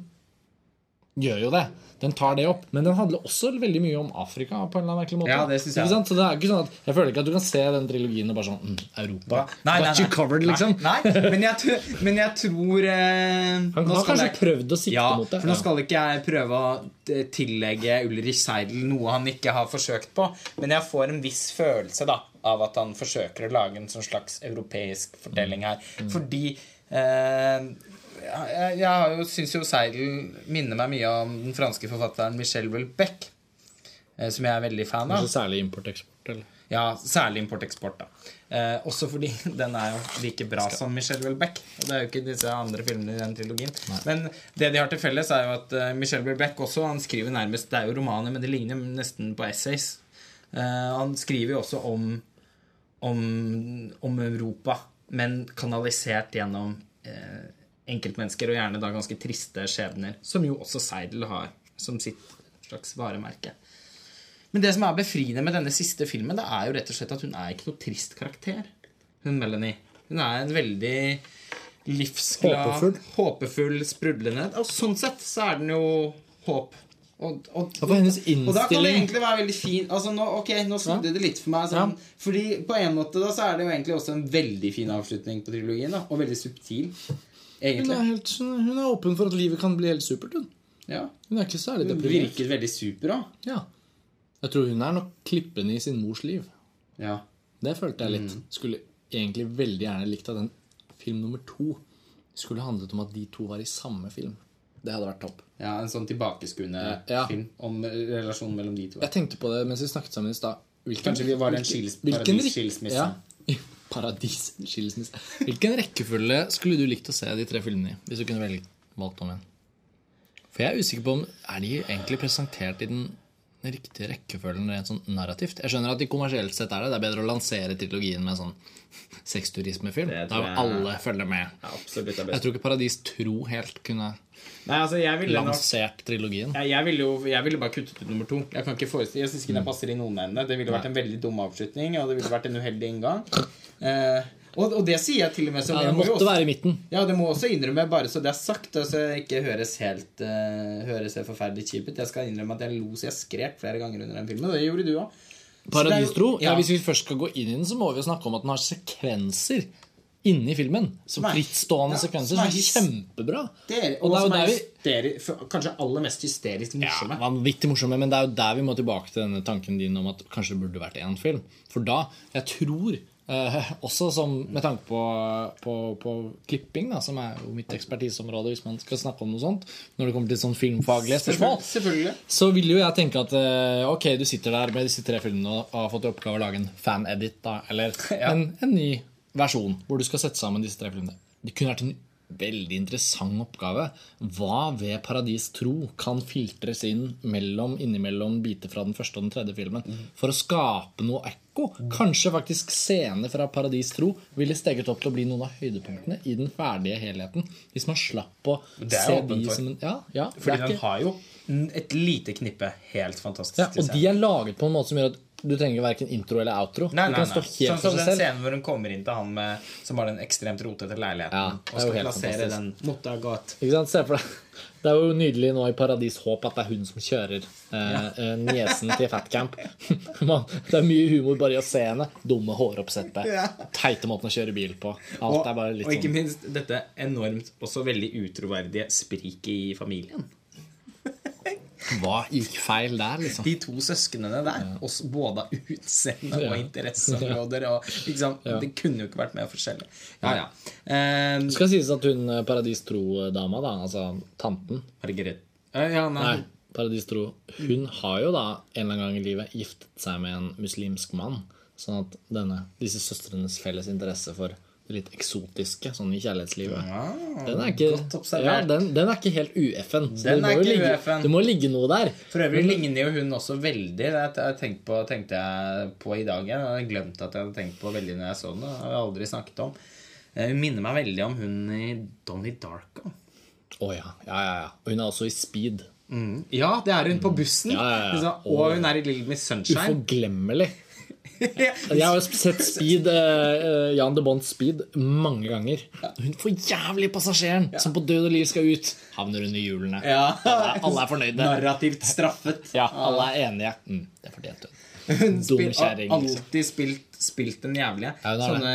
gjør jo det. Den tar det opp. Men den handler også veldig mye om Afrika. på en eller annen merkelig måte. Ja, det synes jeg. Så det er ikke sånn at, Jeg føler ikke at du kan se den trilogien og bare sånn mm, Europa. Got you covered, liksom. Nei, nei, men jeg, men jeg tror eh, Han har kanskje jeg- prøvd å sikte ja, mot det. For nå skal ikke jeg prøve å eh, tillegge Ulrich Seidel noe han ikke har forsøkt på, men jeg får en viss følelse da av at han forsøker å lage en sånn slags europeisk fortelling her. Mm. Fordi eh, jeg, jeg syns jo Seidel minner meg mye om den franske forfatteren Michel Welbeck. eh, som jeg er veldig fan av. Særlig import-eksport. eller? Ja, særlig import-eksport. da eh, Også fordi den er jo like bra som Michel Welbeck. Og det er jo ikke disse andre filmene i den trilogien. Men det de har til felles, er jo at uh, Michel Welbeck også Han skriver nærmest Det er jo romaner, men det ligner nesten på essays. Eh, han skriver jo også om om, om Europa, men kanalisert gjennom eh, enkeltmennesker, og gjerne da ganske triste skjebner, som jo også Seidel har som sitt slags varemerke. Men det som er befriende med denne siste filmen, det er jo rett og slett at hun er ikke noe trist karakter. Hun Melanie. Hun er en veldig livsglad, Håpefull. håpefull sprudlende Og sånn sett så er den jo håp. Og, og, og, og da kan det egentlig være veldig fin Altså nå, Ok, nå snudde det litt for meg. Sånn, Fordi på en måte da så er det jo egentlig også en veldig fin avslutning på trilogien. da Og veldig subtil, hun er, helt, hun er åpen for at livet kan bli helt supert. Hun, Ja hun er ikke særlig Hun virker veldig super òg. Ja. Jeg tror hun er nok klippen i sin mors liv. Ja. Det følte jeg Mm. litt. Skulle egentlig veldig gjerne likt at den film nummer to skulle handlet om at de to var i samme film. Det hadde vært topp. ja, En sånn tilbakeskuende Ja. film om eh, relasjonen mellom de to. Jeg tenkte på det mens vi snakket sammen i stad. Kanskje vi var en skils- hvilken. Ja. Paradisskilsmisse. Hvilken rekkefølge skulle du likt å se de tre filmene i? Hvis du kunne velge valgt om en? For jeg er usikker på om Er de egentlig presentert i den riktige rekkefølgen rent sånn narrativt? Jeg skjønner at de kommersielt sett er det. Det er bedre å lansere trilogien med sånn sexturismefilm. Da vil alle følge med. Ja, absolutt Jeg tror ikke Paradis Tro helt kunne Nei, altså, jeg ville nok lansert trilogien. jeg, jeg, ville jo, jeg ville bare kuttet ut nummer to. Jeg kan ikke forestille Jeg syns ikke den passer i noen ende. Det ville vært en veldig dum avslutning, og det ville vært en uheldig inngang. Eh, og, og det sier jeg til og med som Ja, Det det må måtte også- være i midten. Ja, det må også innrømme, bare så det er sagt, og så det ikke høres helt uh, Høres helt forferdelig kjip ut. Jeg skal innrømme at jeg lo så jeg skrek flere ganger under den filmen. Og det gjorde du òg. Paradistro? Ja, ja. Hvis vi først skal gå inn i den, så må vi jo snakke om at den har sekvenser inni filmen. Som er- frittstående ja, sekvenser som er er kjempebra. Er, Og og, er som er der vi hysteri, kanskje aller mest hysterisk morsomme. ja, vanvittig morsomme, men det er jo der vi må tilbake til denne tanken din om at kanskje det burde vært én film. For da, jeg tror eh, også som med tanke på, på, på klipping, da, som er jo mitt ekspertiseområde hvis man skal snakke om noe sånt, når det kommer til sånn filmfaglige spørsmål, Selvfølgelig. så vil jo jeg tenke at eh, ok, du sitter der med disse tre filmene og har fått i oppgave å lage en fan-edit, da, eller Ja. en, en ny versjon hvor du skal sette sammen disse tre filmene. Det kunne vært en veldig interessant oppgave. Hva ved Paradis tro kan filtres inn mellom, innimellom biter fra den første og den tredje filmen for å skape noe ekko? Kanskje faktisk scener fra Paradis tro ville steget opp til å bli noen av høydepunktene i den ferdige helheten. Hvis man slapp å se de som en Ja, ja Fordi den har jo et lite knippe helt fantastisk ja, og de er laget på en måte som gjør at du trenger verken intro eller outro. Nei, nei, nei. Sånn som den scenen hvor hun kommer inn til han med, som har den ekstremt rotete leiligheten, Ja, og skal plassere den ha. Ikke sant? Se for deg. Det er jo nydelig nå i Paradis Håp at det er hun som kjører eh, ja. niesen til Fatcamp. Det er mye humor bare i å se henne. Dumme håroppsettet. Ja. Teite måten å kjøre bil på. Alt Og, er bare litt og ikke sånn minst dette enormt også veldig utroverdige spriket i familien. Hva gikk feil der, liksom? De to søsknene der, også både av utseende og interesseområder. Og, liksom. Det kunne jo ikke vært mer forskjellig. Ja, ja. Um, Det skal sies at hun eh, Paradis Tro-dama, da, altså tanten Margaret Eh, Ja, nei. Nei, Paradis Tro. Hun har jo da en eller annen gang i livet giftet seg med en muslimsk mann. Sånn at denne, disse søstrenes felles interesse for litt eksotiske sånn i kjærlighetslivet Ja, Den er ikke, ja, den, den er ikke helt UF-en. Den det må ligge. Det må ligge noe der. For øvrig ligner jo hun også veldig. Det jeg på, tenkte jeg på i dag. Jeg hadde glemt at jeg hadde tenkt på veldig når jeg så den. Det har jeg aldri snakket om. Eh, Hun minner meg veldig om hun i Donnie Darko. Å ja. ja, ja, ja. Og hun er også i Speed. Ja, det er hun på bussen. Ja, ja, ja. Og hun er i Little Miss Sunshine. Uforglemmelig. Jeg har sett Speed, uh, Jan de Bonds Speed mange ganger. Hun får jævlig passasjeren som på død og liv skal ut. Havner under hjulene. Ja. Alle er- alle er fornøyde. Narrativt straffet. Ja, alle er enige. Mm, det fortjente hun. Hun har liksom. alltid spilt, spilt den jævlige. Ja, Sånne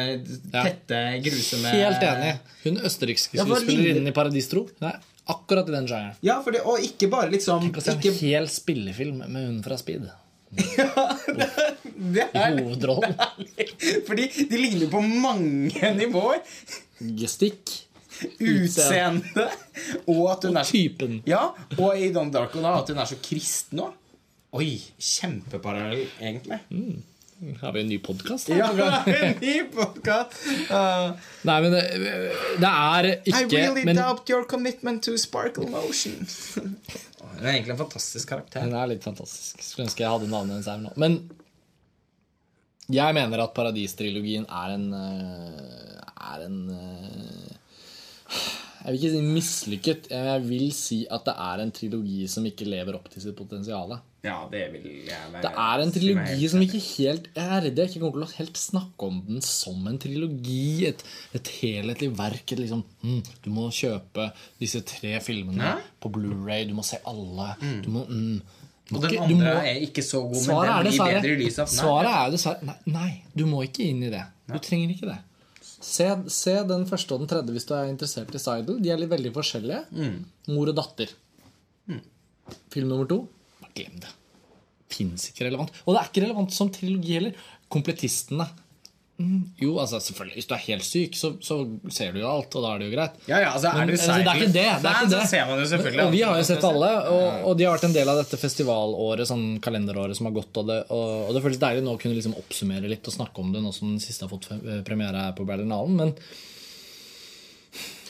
Ja. tette, grusomme Helt enig. Hun østerrikske Ja, skuespillerinnen i Paradistro. Er akkurat i den sjangeren. Ja, det, og ikke bare liksom Tenk å se en ikke, hel spillefilm med hun fra Speed. Det er, Hovedrollen. Fordi de ligner på mange nivåer. Gestikk. Utseende. Og at hun er så Typen. Ja, og i Don Darko da, at hun er så kristen òg. Oi, kjempeparallell, egentlig. Har vi en ny podkast? Ja, vi har en ny podcast. Uh, Nei, men det, det er I really men, doubt your commitment to sparkle motion. Hun er egentlig en fantastisk karakter. Den er litt fantastisk. Skulle ønske jeg hadde navnet hennes her nå. Men jeg mener at Paradis-trilogien er en eh, Er en eh, Jeg vil ikke si mislykket. Jeg vil si at det er en trilogi som ikke lever opp til sitt potensial. Ja, det vil jeg være Det er en trilogi som ikke helt er redd jeg ikke kommer til å helt snakke om den som en trilogi. Et, et helhetlig verk. Et liksom, mm, du må kjøpe disse tre filmene Hæ? på Blu-ray. Du må se alle. Du må, mm, Og den andre må- er ikke så god, men den blir dessverre bedre i lys av. Svaret er dessverre nei, nei, du må ikke inn i det. Du trenger ikke det. Se, se den første og den tredje hvis du er interessert i Seidel. De er litt veldig forskjellige. Mm. Mor og datter. Film nummer to glem det. Fins ikke relevant. Og det er ikke relevant som trilogi heller. Kompletistene. Mm, jo, altså selvfølgelig Hvis du er helt syk, så, så ser du jo alt, og da er det jo greit. Ja, ja, altså, er Men, altså, det er ikke det. det, er ikke det. så ser man jo selvfølgelig og vi har jo sett alle, og, og de har vært en del av dette festivalåret, sånn kalenderåret som har gått. Og det, og, og det føles deilig nå å kunne liksom oppsummere litt og snakke om det, nå som den siste har fått premiere her på Berlinalen. Men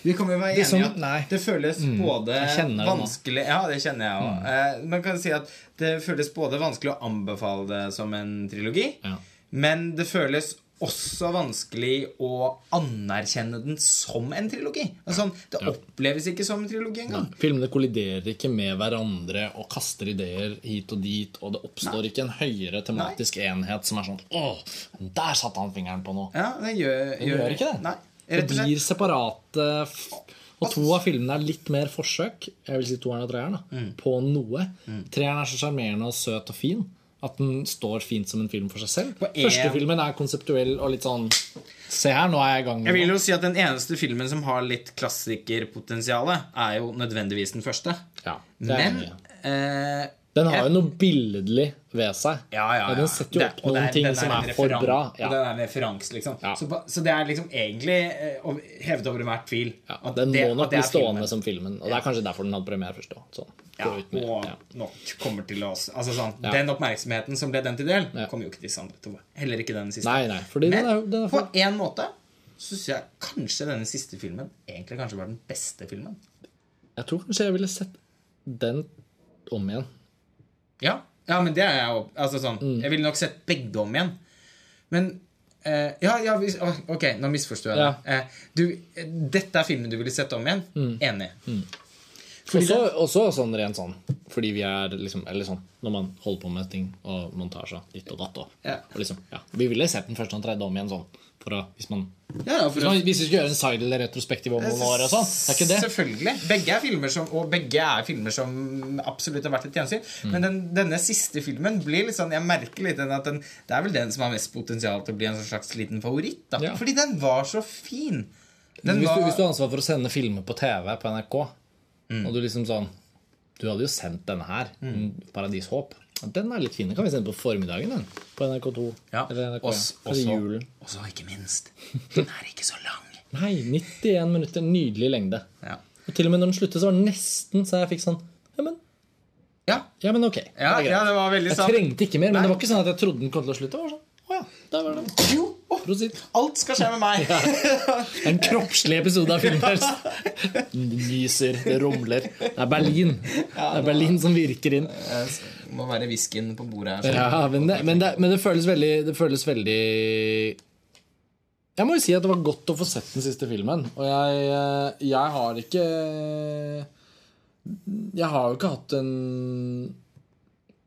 Vi kan jo være enige Liksom, at det føles både jeg det vanskelig Ja, det kjenner jeg òg. Eh, man kan si at det føles både vanskelig å anbefale det som en trilogi, Ja. men det føles også vanskelig å anerkjenne den som en trilogi. Altså, det oppleves ikke som en trilogi engang. filmene kolliderer ikke med hverandre og kaster ideer hit og dit, og det oppstår ikke en høyere tematisk enhet som er sånn Å, der satte han fingeren på noe. Ja, det gjør, Det gjør ikke det. Nei, Det blir separate Og to av filmene er litt mer forsøk Jeg vil si toeren og treeren Mm. på noe. Treeren er så sjarmerende og søt og fin. At den står fint som en film for seg selv. En- Første filmen er konseptuell og litt sånn Se her, nå er jeg i gang. Jeg vil jo si at Den eneste filmen som har litt klassikerpotensial, er jo nødvendigvis den første. Ja, det er Men eh, Den har jo noe billedlig ved seg. Ja, ja, ja. Den setter jo opp det noen er- ting den er som er for bra. Og Ja. den er en referanse, liksom. Ja. Så, så det er liksom egentlig og hevet over enhver tvil. Ja, at den det- må nok bli stående filmen. som filmen. Og det er kanskje derfor den hadde premiere først. Sånn. Ja, med- og ja. nok kommer til oss Altså sånn, Ja. Den oppmerksomheten som ble den til del, Ja. kommer jo ikke disse andre til å få. Heller ikke den siste. Nei, nei, fordi den er, den er på for... en måte så syns jeg kanskje denne siste filmen egentlig kanskje var den beste filmen. Jeg tror kanskje jeg ville sett den om igjen. Ja, ja men det er jeg jo altså sånn, Mm. Jeg ville nok sett begge om igjen. Men eh, Ja, ja ok, nå misforsto jeg Ja. det. Eh, du, dette er filmen du ville sett om igjen? Mm. Enig. Også, også sånn rent sånn fordi vi er liksom Eller sånn når man holder på med ting og montasje ditt og datt og, Ja. og liksom, ja. Vi ville sett den første og tredje om igjen sånn. Å, hvis, man, Ja, hvis, man, hvis vi skulle gjøre en side eller retrospektiv om noen år og sånn. Det er ikke det. Selvfølgelig. Begge er filmer som, og begge er filmer som absolutt har vært et gjensyn. Mm. Men den, denne siste filmen blir litt sånn Jeg merker litt den at den, det er vel den som har mest potensial til å bli en slags liten favoritt. da Ja. Fordi den var så fin. Den Hvis du, var, hvis du har ansvar for å sende filmer på TV på NRK, Mm. og du liksom sånn Du hadde jo sendt denne her, Paradis Håp. Den er litt fin. Den kan vi sende på formiddagen, den. På NRK2. ja, Eller NRK, også, også, julen. også, ikke minst, den er ikke så lang. Nei, 91 minutter. Nydelig lengde. Ja. Og til og med når den sluttet, så var den nesten så jeg fikk sånn Ja, men, Ja, ja, men ok. ja, det ja, det var veldig sant. Jeg trengte ikke mer, men Nei. det var ikke sånn at jeg trodde den kom til å slutte. Det var sånn, å ja, der var den. Jo, Prosit. alt skal skje med meg. En kroppslig episode av Filmfrelst. Nyser, det rumler. Det er Berlin. Det er Berlin som virker inn. Det må være whiskyen på bordet her. Ja, men det, men det, men det føles veldig Det føles veldig Jeg må jo si at det var godt å få sett den siste filmen. Og jeg, eh, jeg har ikke Jeg har jo ikke hatt en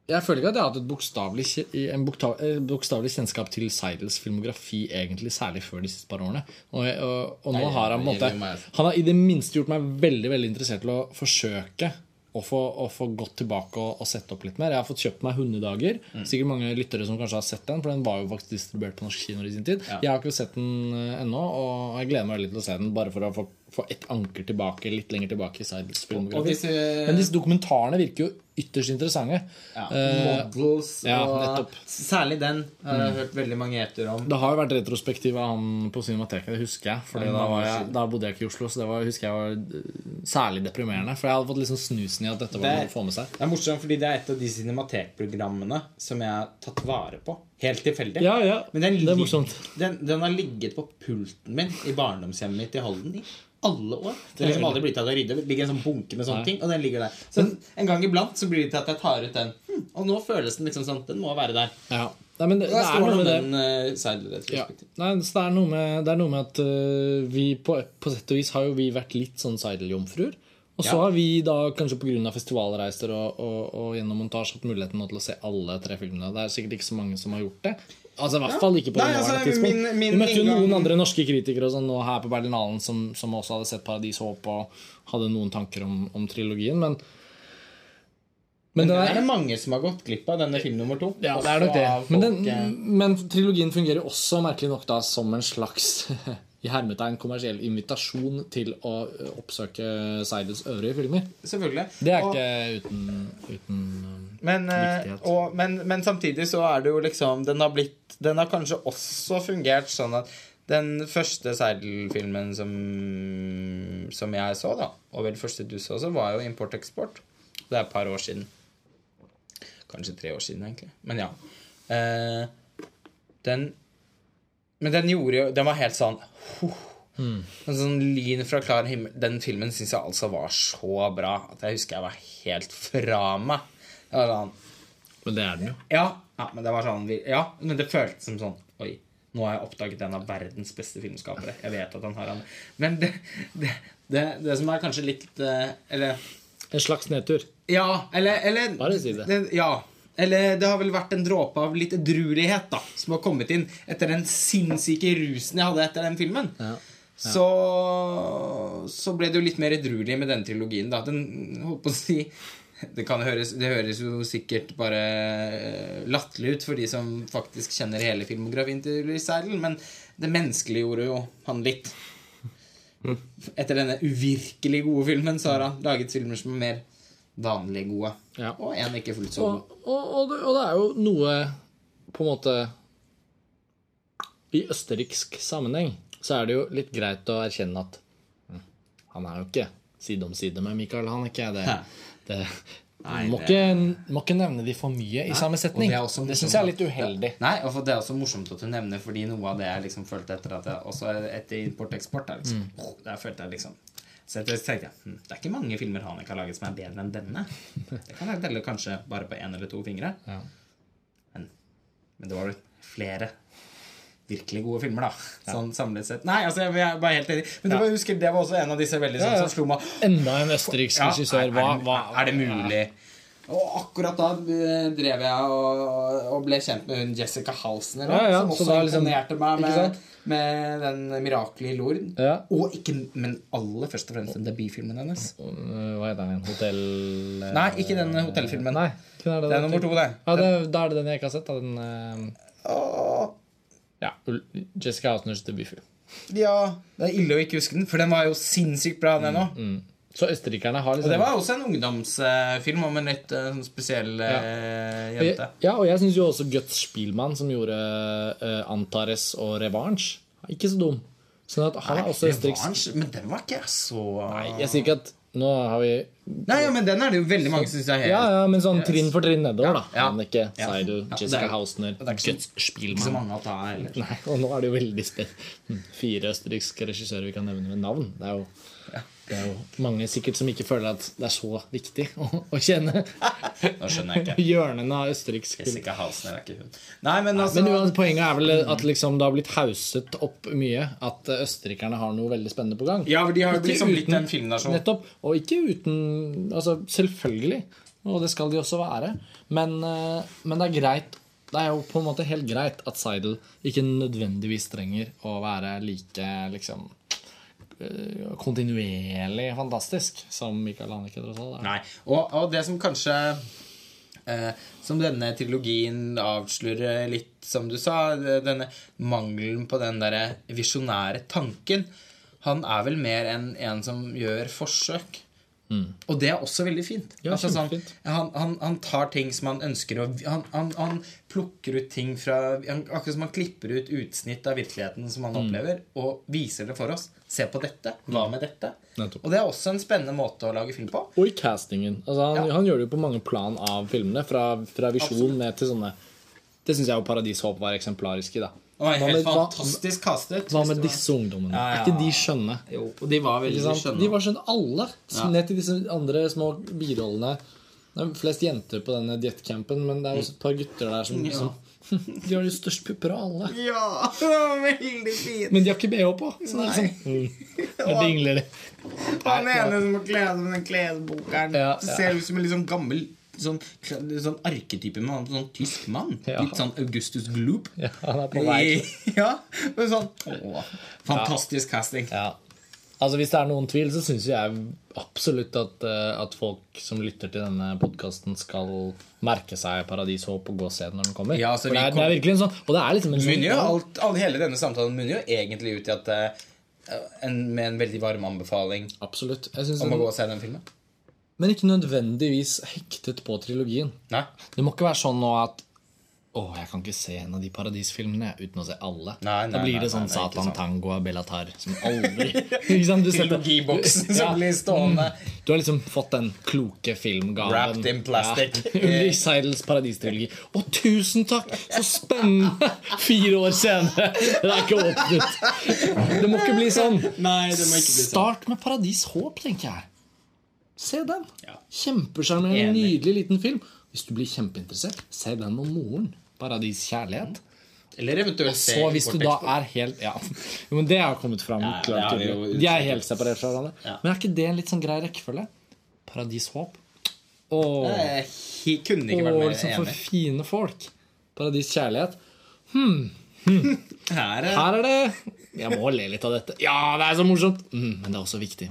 Jeg føler ikke at jeg har hatt et bokstavelig, en eh, bokstavelig kjennskap til Seidels filmografi, egentlig, særlig før de siste par årene. Og, og, og nå Nei, har han måte Han har i det minste gjort meg veldig veldig interessert til å forsøke å få, å få gått tilbake og, og sette opp litt mer. Jeg har fått kjøpt meg 'Hundedager'. Mm. Sikkert mange lyttere som kanskje har sett den, for den var jo faktisk distribuert på norske kinoer i sin tid. Jeg har ikke sett den eh, ennå, og jeg gleder meg veldig til å se den, bare for å få, få et anker tilbake, litt lenger tilbake i Seidels filmografi. disse, Men disse dokumentarene virker jo ytterst interessante. ja, Eh, models ja, og nettopp. Særlig den har jeg hørt veldig mange eter om. Det har jo vært retrospektiv av han på Cinemateket, det husker jeg. Fordi Ja, da, var jeg, da bodde jeg ikke i Oslo, så det var, husker jeg var eh, særlig deprimerende. For jeg hadde fått liksom snusen i at dette var Det- noe å få med seg. Det er morsomt, fordi det er et av de cinematekprogrammene som jeg har tatt vare på. Helt tilfeldig. Ja, ja, Men den, det er. Den, den har ligget på pulten min i barndomshjemmet mitt i Halden i alle år. Det har liksom aldri blitt at jeg. Det ligger en sånn bunke med sånne Nei. ting, og den ligger der. Så en, gang iblant så blir det til at jeg tar ut den. Hm, og nå føles den liksom sånn. Den må være der. Ja. Nei, men det, det er noe med det. den uh, Ja. Nei, det, er noe med, det er noe med at uh, vi på, på sett og vis har jo vi vært litt sånn Seidel-jomfruer. Og så Ja. har vi da kanskje pga. festivalreiser og, og, og gjennom montasje hatt muligheten til å se alle tre filmene. Det er sikkert ikke så mange som har gjort det. Altså I hvert fall ikke på det altså, nåværende tidspunkt. min- min Vi møtte jo noen andre norske kritikere og sånn nå her på Berlinalen som, som også hadde sett 'Paradis Håp' og hadde noen tanker om, om trilogien. Men, men Men det er, er det mange som har gått glipp av denne film nummer to. ja, det er nok det. Men, den, eh, men trilogien fungerer også merkelig nok da som en slags i hermetegn kommersiell invitasjon til å oppsøke Seidels øvrige filmer. Selvfølgelig. Det er Og- ikke uten, uten Men, eh, Viktighet. og, men, men samtidig så er det jo liksom Den har blitt Den har kanskje også fungert sånn at den første Seidel-filmen som, som jeg så, da, og vel første du så også, var jo Import-eksport. Det er et par år siden. Kanskje tre år siden, egentlig. Men ja. Eh, den Men den gjorde jo Den var helt sånn huh, Mm. en sånn lyn fra klar himmel. Den filmen syns jeg altså var så bra at jeg husker jeg var helt fra meg. Det sånn, Men det er den jo. ja, ja, men det var sånn Ja, men det føltes som sånn Oi, nå har jeg oppdaget en av verdens beste filmskapere. Jeg vet at han har han Men det, det, det, det som er kanskje litt eh, Eller En slags nedtur. Ja, eller, eller Bare si det. Ja. Eller det har vel vært en dråpe av litt edruelighet da som har kommet inn etter den sinnssyke rusen jeg hadde etter den filmen. Ja. Så, så ble det jo litt mer edruelig med denne trilogien. da Den holdt på å si det, kan høres, det høres jo sikkert bare eh, latterlig ut for de som faktisk kjenner hele filmografien til Louis Seidel, men det menneskeliggjorde jo han litt. Etter denne uvirkelig gode filmen så har han laget filmer som er mer vanlig gode. Ja. Og én ikke fullt så god. Og, og, og, det, og det er jo noe på en måte I østerriksk sammenheng så er det jo litt greit å erkjenne at hm, han er jo ikke side om side med Michael Haneke. Det, det, Nei, må, det- ikke, må ikke nevne de for mye i samme setning. det er Det syns jeg er litt uheldig. Nei, og det er også morsomt at du nevner, fordi noe av det jeg liksom følte etter at jeg også etter import-eksport liksom, Mm. Der følte jeg liksom Så jeg tenkte jeg hm, det er ikke mange filmer han ikke har laget som er bedre enn denne. Det kan jeg telle kanskje bare på én eller to fingre. Ja. Men, men det var flere virkelig gode filmer, da. Sånn samlet sett. Nei, altså, jeg var helt enig. Men ja. var, jeg husker, det var også en av disse veldig sånn Ja, ja. som slo meg Enda en østerriksk Ja, regissør. Hva, hva er det mulig? Og akkurat da eh, drev jeg og, og ble kjent med hun Jessica Halsner, Ja, ja, som også liksom- imponerte meg med, med den mirakelige Lord. Ja. Og ikke, men aller først og fremst den debutfilmen hennes. Hva heter den? Hotell... øh, Nei, ikke den hotellfilmen. Nei, er det Det er nummer to, det. Ja, det, da er det den jeg ikke har sett. Da, den, uh... Ja, Jessica Halsners debutfilm. ja, det er ille å ikke huske den, for den var jo sinnssykt bra, den òg. Mm. Så østerrikerne har Og liksom det var også en ungdomsfilm om en litt eh, sånn spesiell eh, Og jeg- jente. Ja, og jeg syns jo også Guts Spielmann, som gjorde uh, Antares og Revanche, ikke så dum. Sånn at han er også østerriksk. Men den var ikke så Nei, jeg sier ikke at nå har vi Nei, ja, men den er det jo veldig mange som syns er helt Ja, ja, men sånn trinn for trinn nedover, da. Ja. Annike, Ja. Seidel, Ja, Jessica er- Hausner, det er ikke så- Guts Spielmann. mange å ta heller. Nei, og nå er det jo veldig spennende. Fire østerrikske regissører vi kan nevne med navn. Det er jo, det er jo mange sikkert som ikke føler at det er så viktig å, å kjenne Nå skjønner jeg ikke. hjørnene av østerriksk. Jessica Halsen er ikke hun. Nei, men altså Men poenget er vel at liksom det har blitt hauset opp mye. At eh, østerrikerne har noe veldig spennende på gang. Ja, for de har jo Ikke liksom blitt en filmnasjon. Nettopp. Og ikke uten Altså, selvfølgelig. Og det skal de også være. Men, eh, men det er greit Det er jo på en måte helt greit at Seidel ikke nødvendigvis trenger å være like liksom kontinuerlig fantastisk som Michael Haneke tross alt. Nei. Og, og det som kanskje eh, Som denne trilogien avslører litt, som du sa, denne mangelen på den derre visjonære tanken Han er vel mer enn en som gjør forsøk. Og det er også veldig fint. Ja, altså, sånn, han, han, han tar ting som han ønsker å han, han, han plukker ut ting fra Akkurat som han klipper ut utsnitt av virkeligheten som han Mm. opplever, og viser det for oss. Se på dette. Hva med dette? Nettopp. Og det er også en spennende måte å lage film på. Og i castingen. Altså, han, Ja. han gjør det jo på mange plan av filmene. Fra, fra visjon ned til sånne Det syns jeg jo Paradis Håp var eksemplarisk i. da Det var helt med- fantastisk kastet. Hva med disse ungdommene? Ja, ja. Er ikke de skjønne? Jo, og de var veldig skjønne. De var skjønne alle. Ja. Ned til disse andre små birollene. Det er flest jenter på denne diettcampen, men det er også et par gutter der som, Ja. som De har de største pupper av alle. Ja, det var veldig fint. Men de har ikke bh på. Så det er sånn mm, Der dingler de. Han ene som må kle seg med den klesbokeren. Ja, ja. ser ut som en sånn gammel sånn, sånn arketype med en sånn tysk mann. Ja. Litt sånn Augustus Gloop. Ja, han er på vei. Ja, men sånn å, Fantastisk casting. Ja. Altså Hvis det er noen tvil, så syns jeg absolutt at, eh, at folk som lytter til denne podkasten, skal merke seg Paradis Håp og gå og se den når den kommer. Ja, altså, det, er, kom- det er virkelig en sånn Og det er liksom en sånn jo alt, hele denne samtalen munner jo egentlig ut i at eh, en, Med en veldig varm anbefaling Absolutt. Om å gå og se den filmen. Men ikke nødvendigvis hektet på trilogien. Nei. Det må ikke være sånn nå at å, jeg kan ikke se en av de paradisfilmene uten å se alle. Nei, nei, da blir det sånn nei, Satan. Tango og Bellatar som aldri? Trilogiboksen som blir stående. Du har liksom fått den kloke filmgaven. Wrapped in plastic. Ja. Ulrich Seidels paradistrilogi. Å, tusen takk! Så spennende! Fire år senere. Det er ikke åpnet. Det må ikke bli sånn. Nei, det må ikke bli sånn. Start med Paradis Håp, tenker jeg. Se den. Ja. Kjempesjarmerende, nydelig liten film. Hvis du blir kjempeinteressert, se den med moren. Paradis kjærlighet. Eller eventuelt se Så hvis du da er helt Ja, men det har kommet fram. Ja, klart tydelig. jo De er helt separert fra hverandre. Men er ikke det en litt sånn grei rekkefølge? Paradis Håp. Åh, Jeg kunne ikke vært mer og liksom for enig. fine folk. Paradis kjærlighet. Hmm. Her er Her er det Jeg må le litt av dette. Ja, det er så morsomt! Mm, men det er også viktig.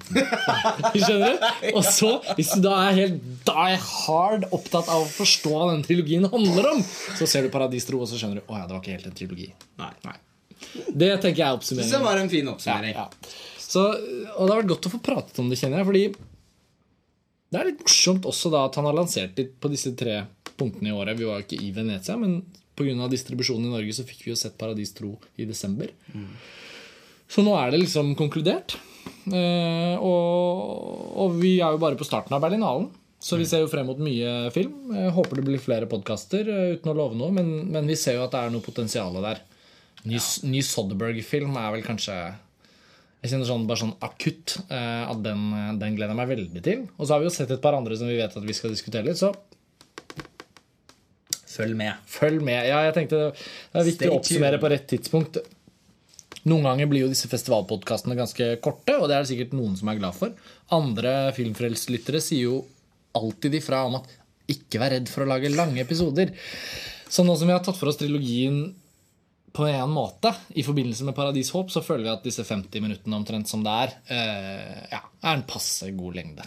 Skjønner du? Og så, hvis du da er helt die hard opptatt av å forstå hva den trilogien handler om, så ser du Paradistro, og så skjønner du Å ja, det var ikke helt en trilogi. Nei. Nei. Det tenker jeg er Så det var en fin oppsummering. ja. Så, og det har vært godt å få pratet om det, kjenner jeg. Fordi det er litt morsomt også da at han har lansert litt på disse tre punktene i året. Vi var jo ikke i Venezia, men pga. distribusjonen i Norge så fikk vi jo sett Paradis tro i desember. Så nå er det liksom konkludert. Eh, og, og vi er jo bare på starten av Berlinalen. Så vi ser jo frem mot mye film. Jeg håper det blir flere podkaster, uten å love noe. Men, men vi ser jo at det er noe potensial der. Ny, ny Soderberg-film er vel kanskje Jeg kjenner sånn, bare sånn akutt eh, at den, den gleder jeg meg veldig til. Og så har vi jo sett et par andre som vi vet at vi skal diskutere litt, så Følg med. følg med. Ja, jeg tenkte Det er viktig å oppsummere på rett tidspunkt. Noen ganger blir jo disse festivalpodkastene ganske korte, og det er det sikkert noen som er glad for. Andre filmfrelstlyttere sier jo alltid ifra om at ikke vær redd for å lage lange episoder. Så nå som vi har tatt for oss trilogien på en måte i forbindelse med Paradis Håp, så føler vi at disse 50 minuttene omtrent som det er, eh, ja, er en passe god lengde.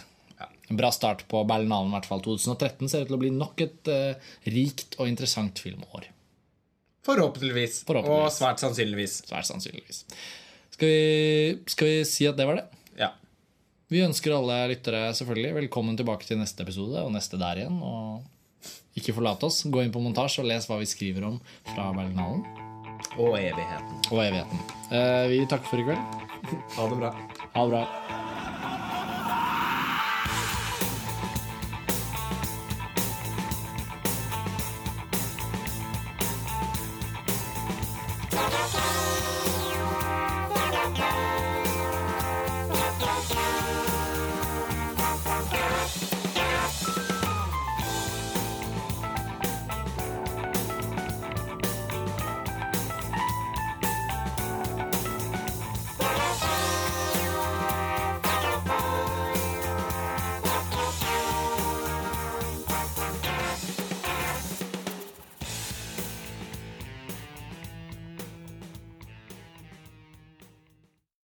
En bra start på Berlinalen, i hvert fall. 2013 ser ut til å bli nok et eh, rikt og interessant filmår. Forhåpentligvis. Forhåpentligvis. Og svært sannsynligvis. Svært sannsynligvis. Skal vi, skal vi si at det var det? Ja. Vi ønsker alle lyttere selvfølgelig velkommen tilbake til neste episode og neste der igjen. Og ikke forlate oss. Gå inn på montasje og les hva vi skriver om fra Berlinalen Og evigheten. og evigheten. Eh, Vi takker for i kveld. Ha det bra. Ha det bra.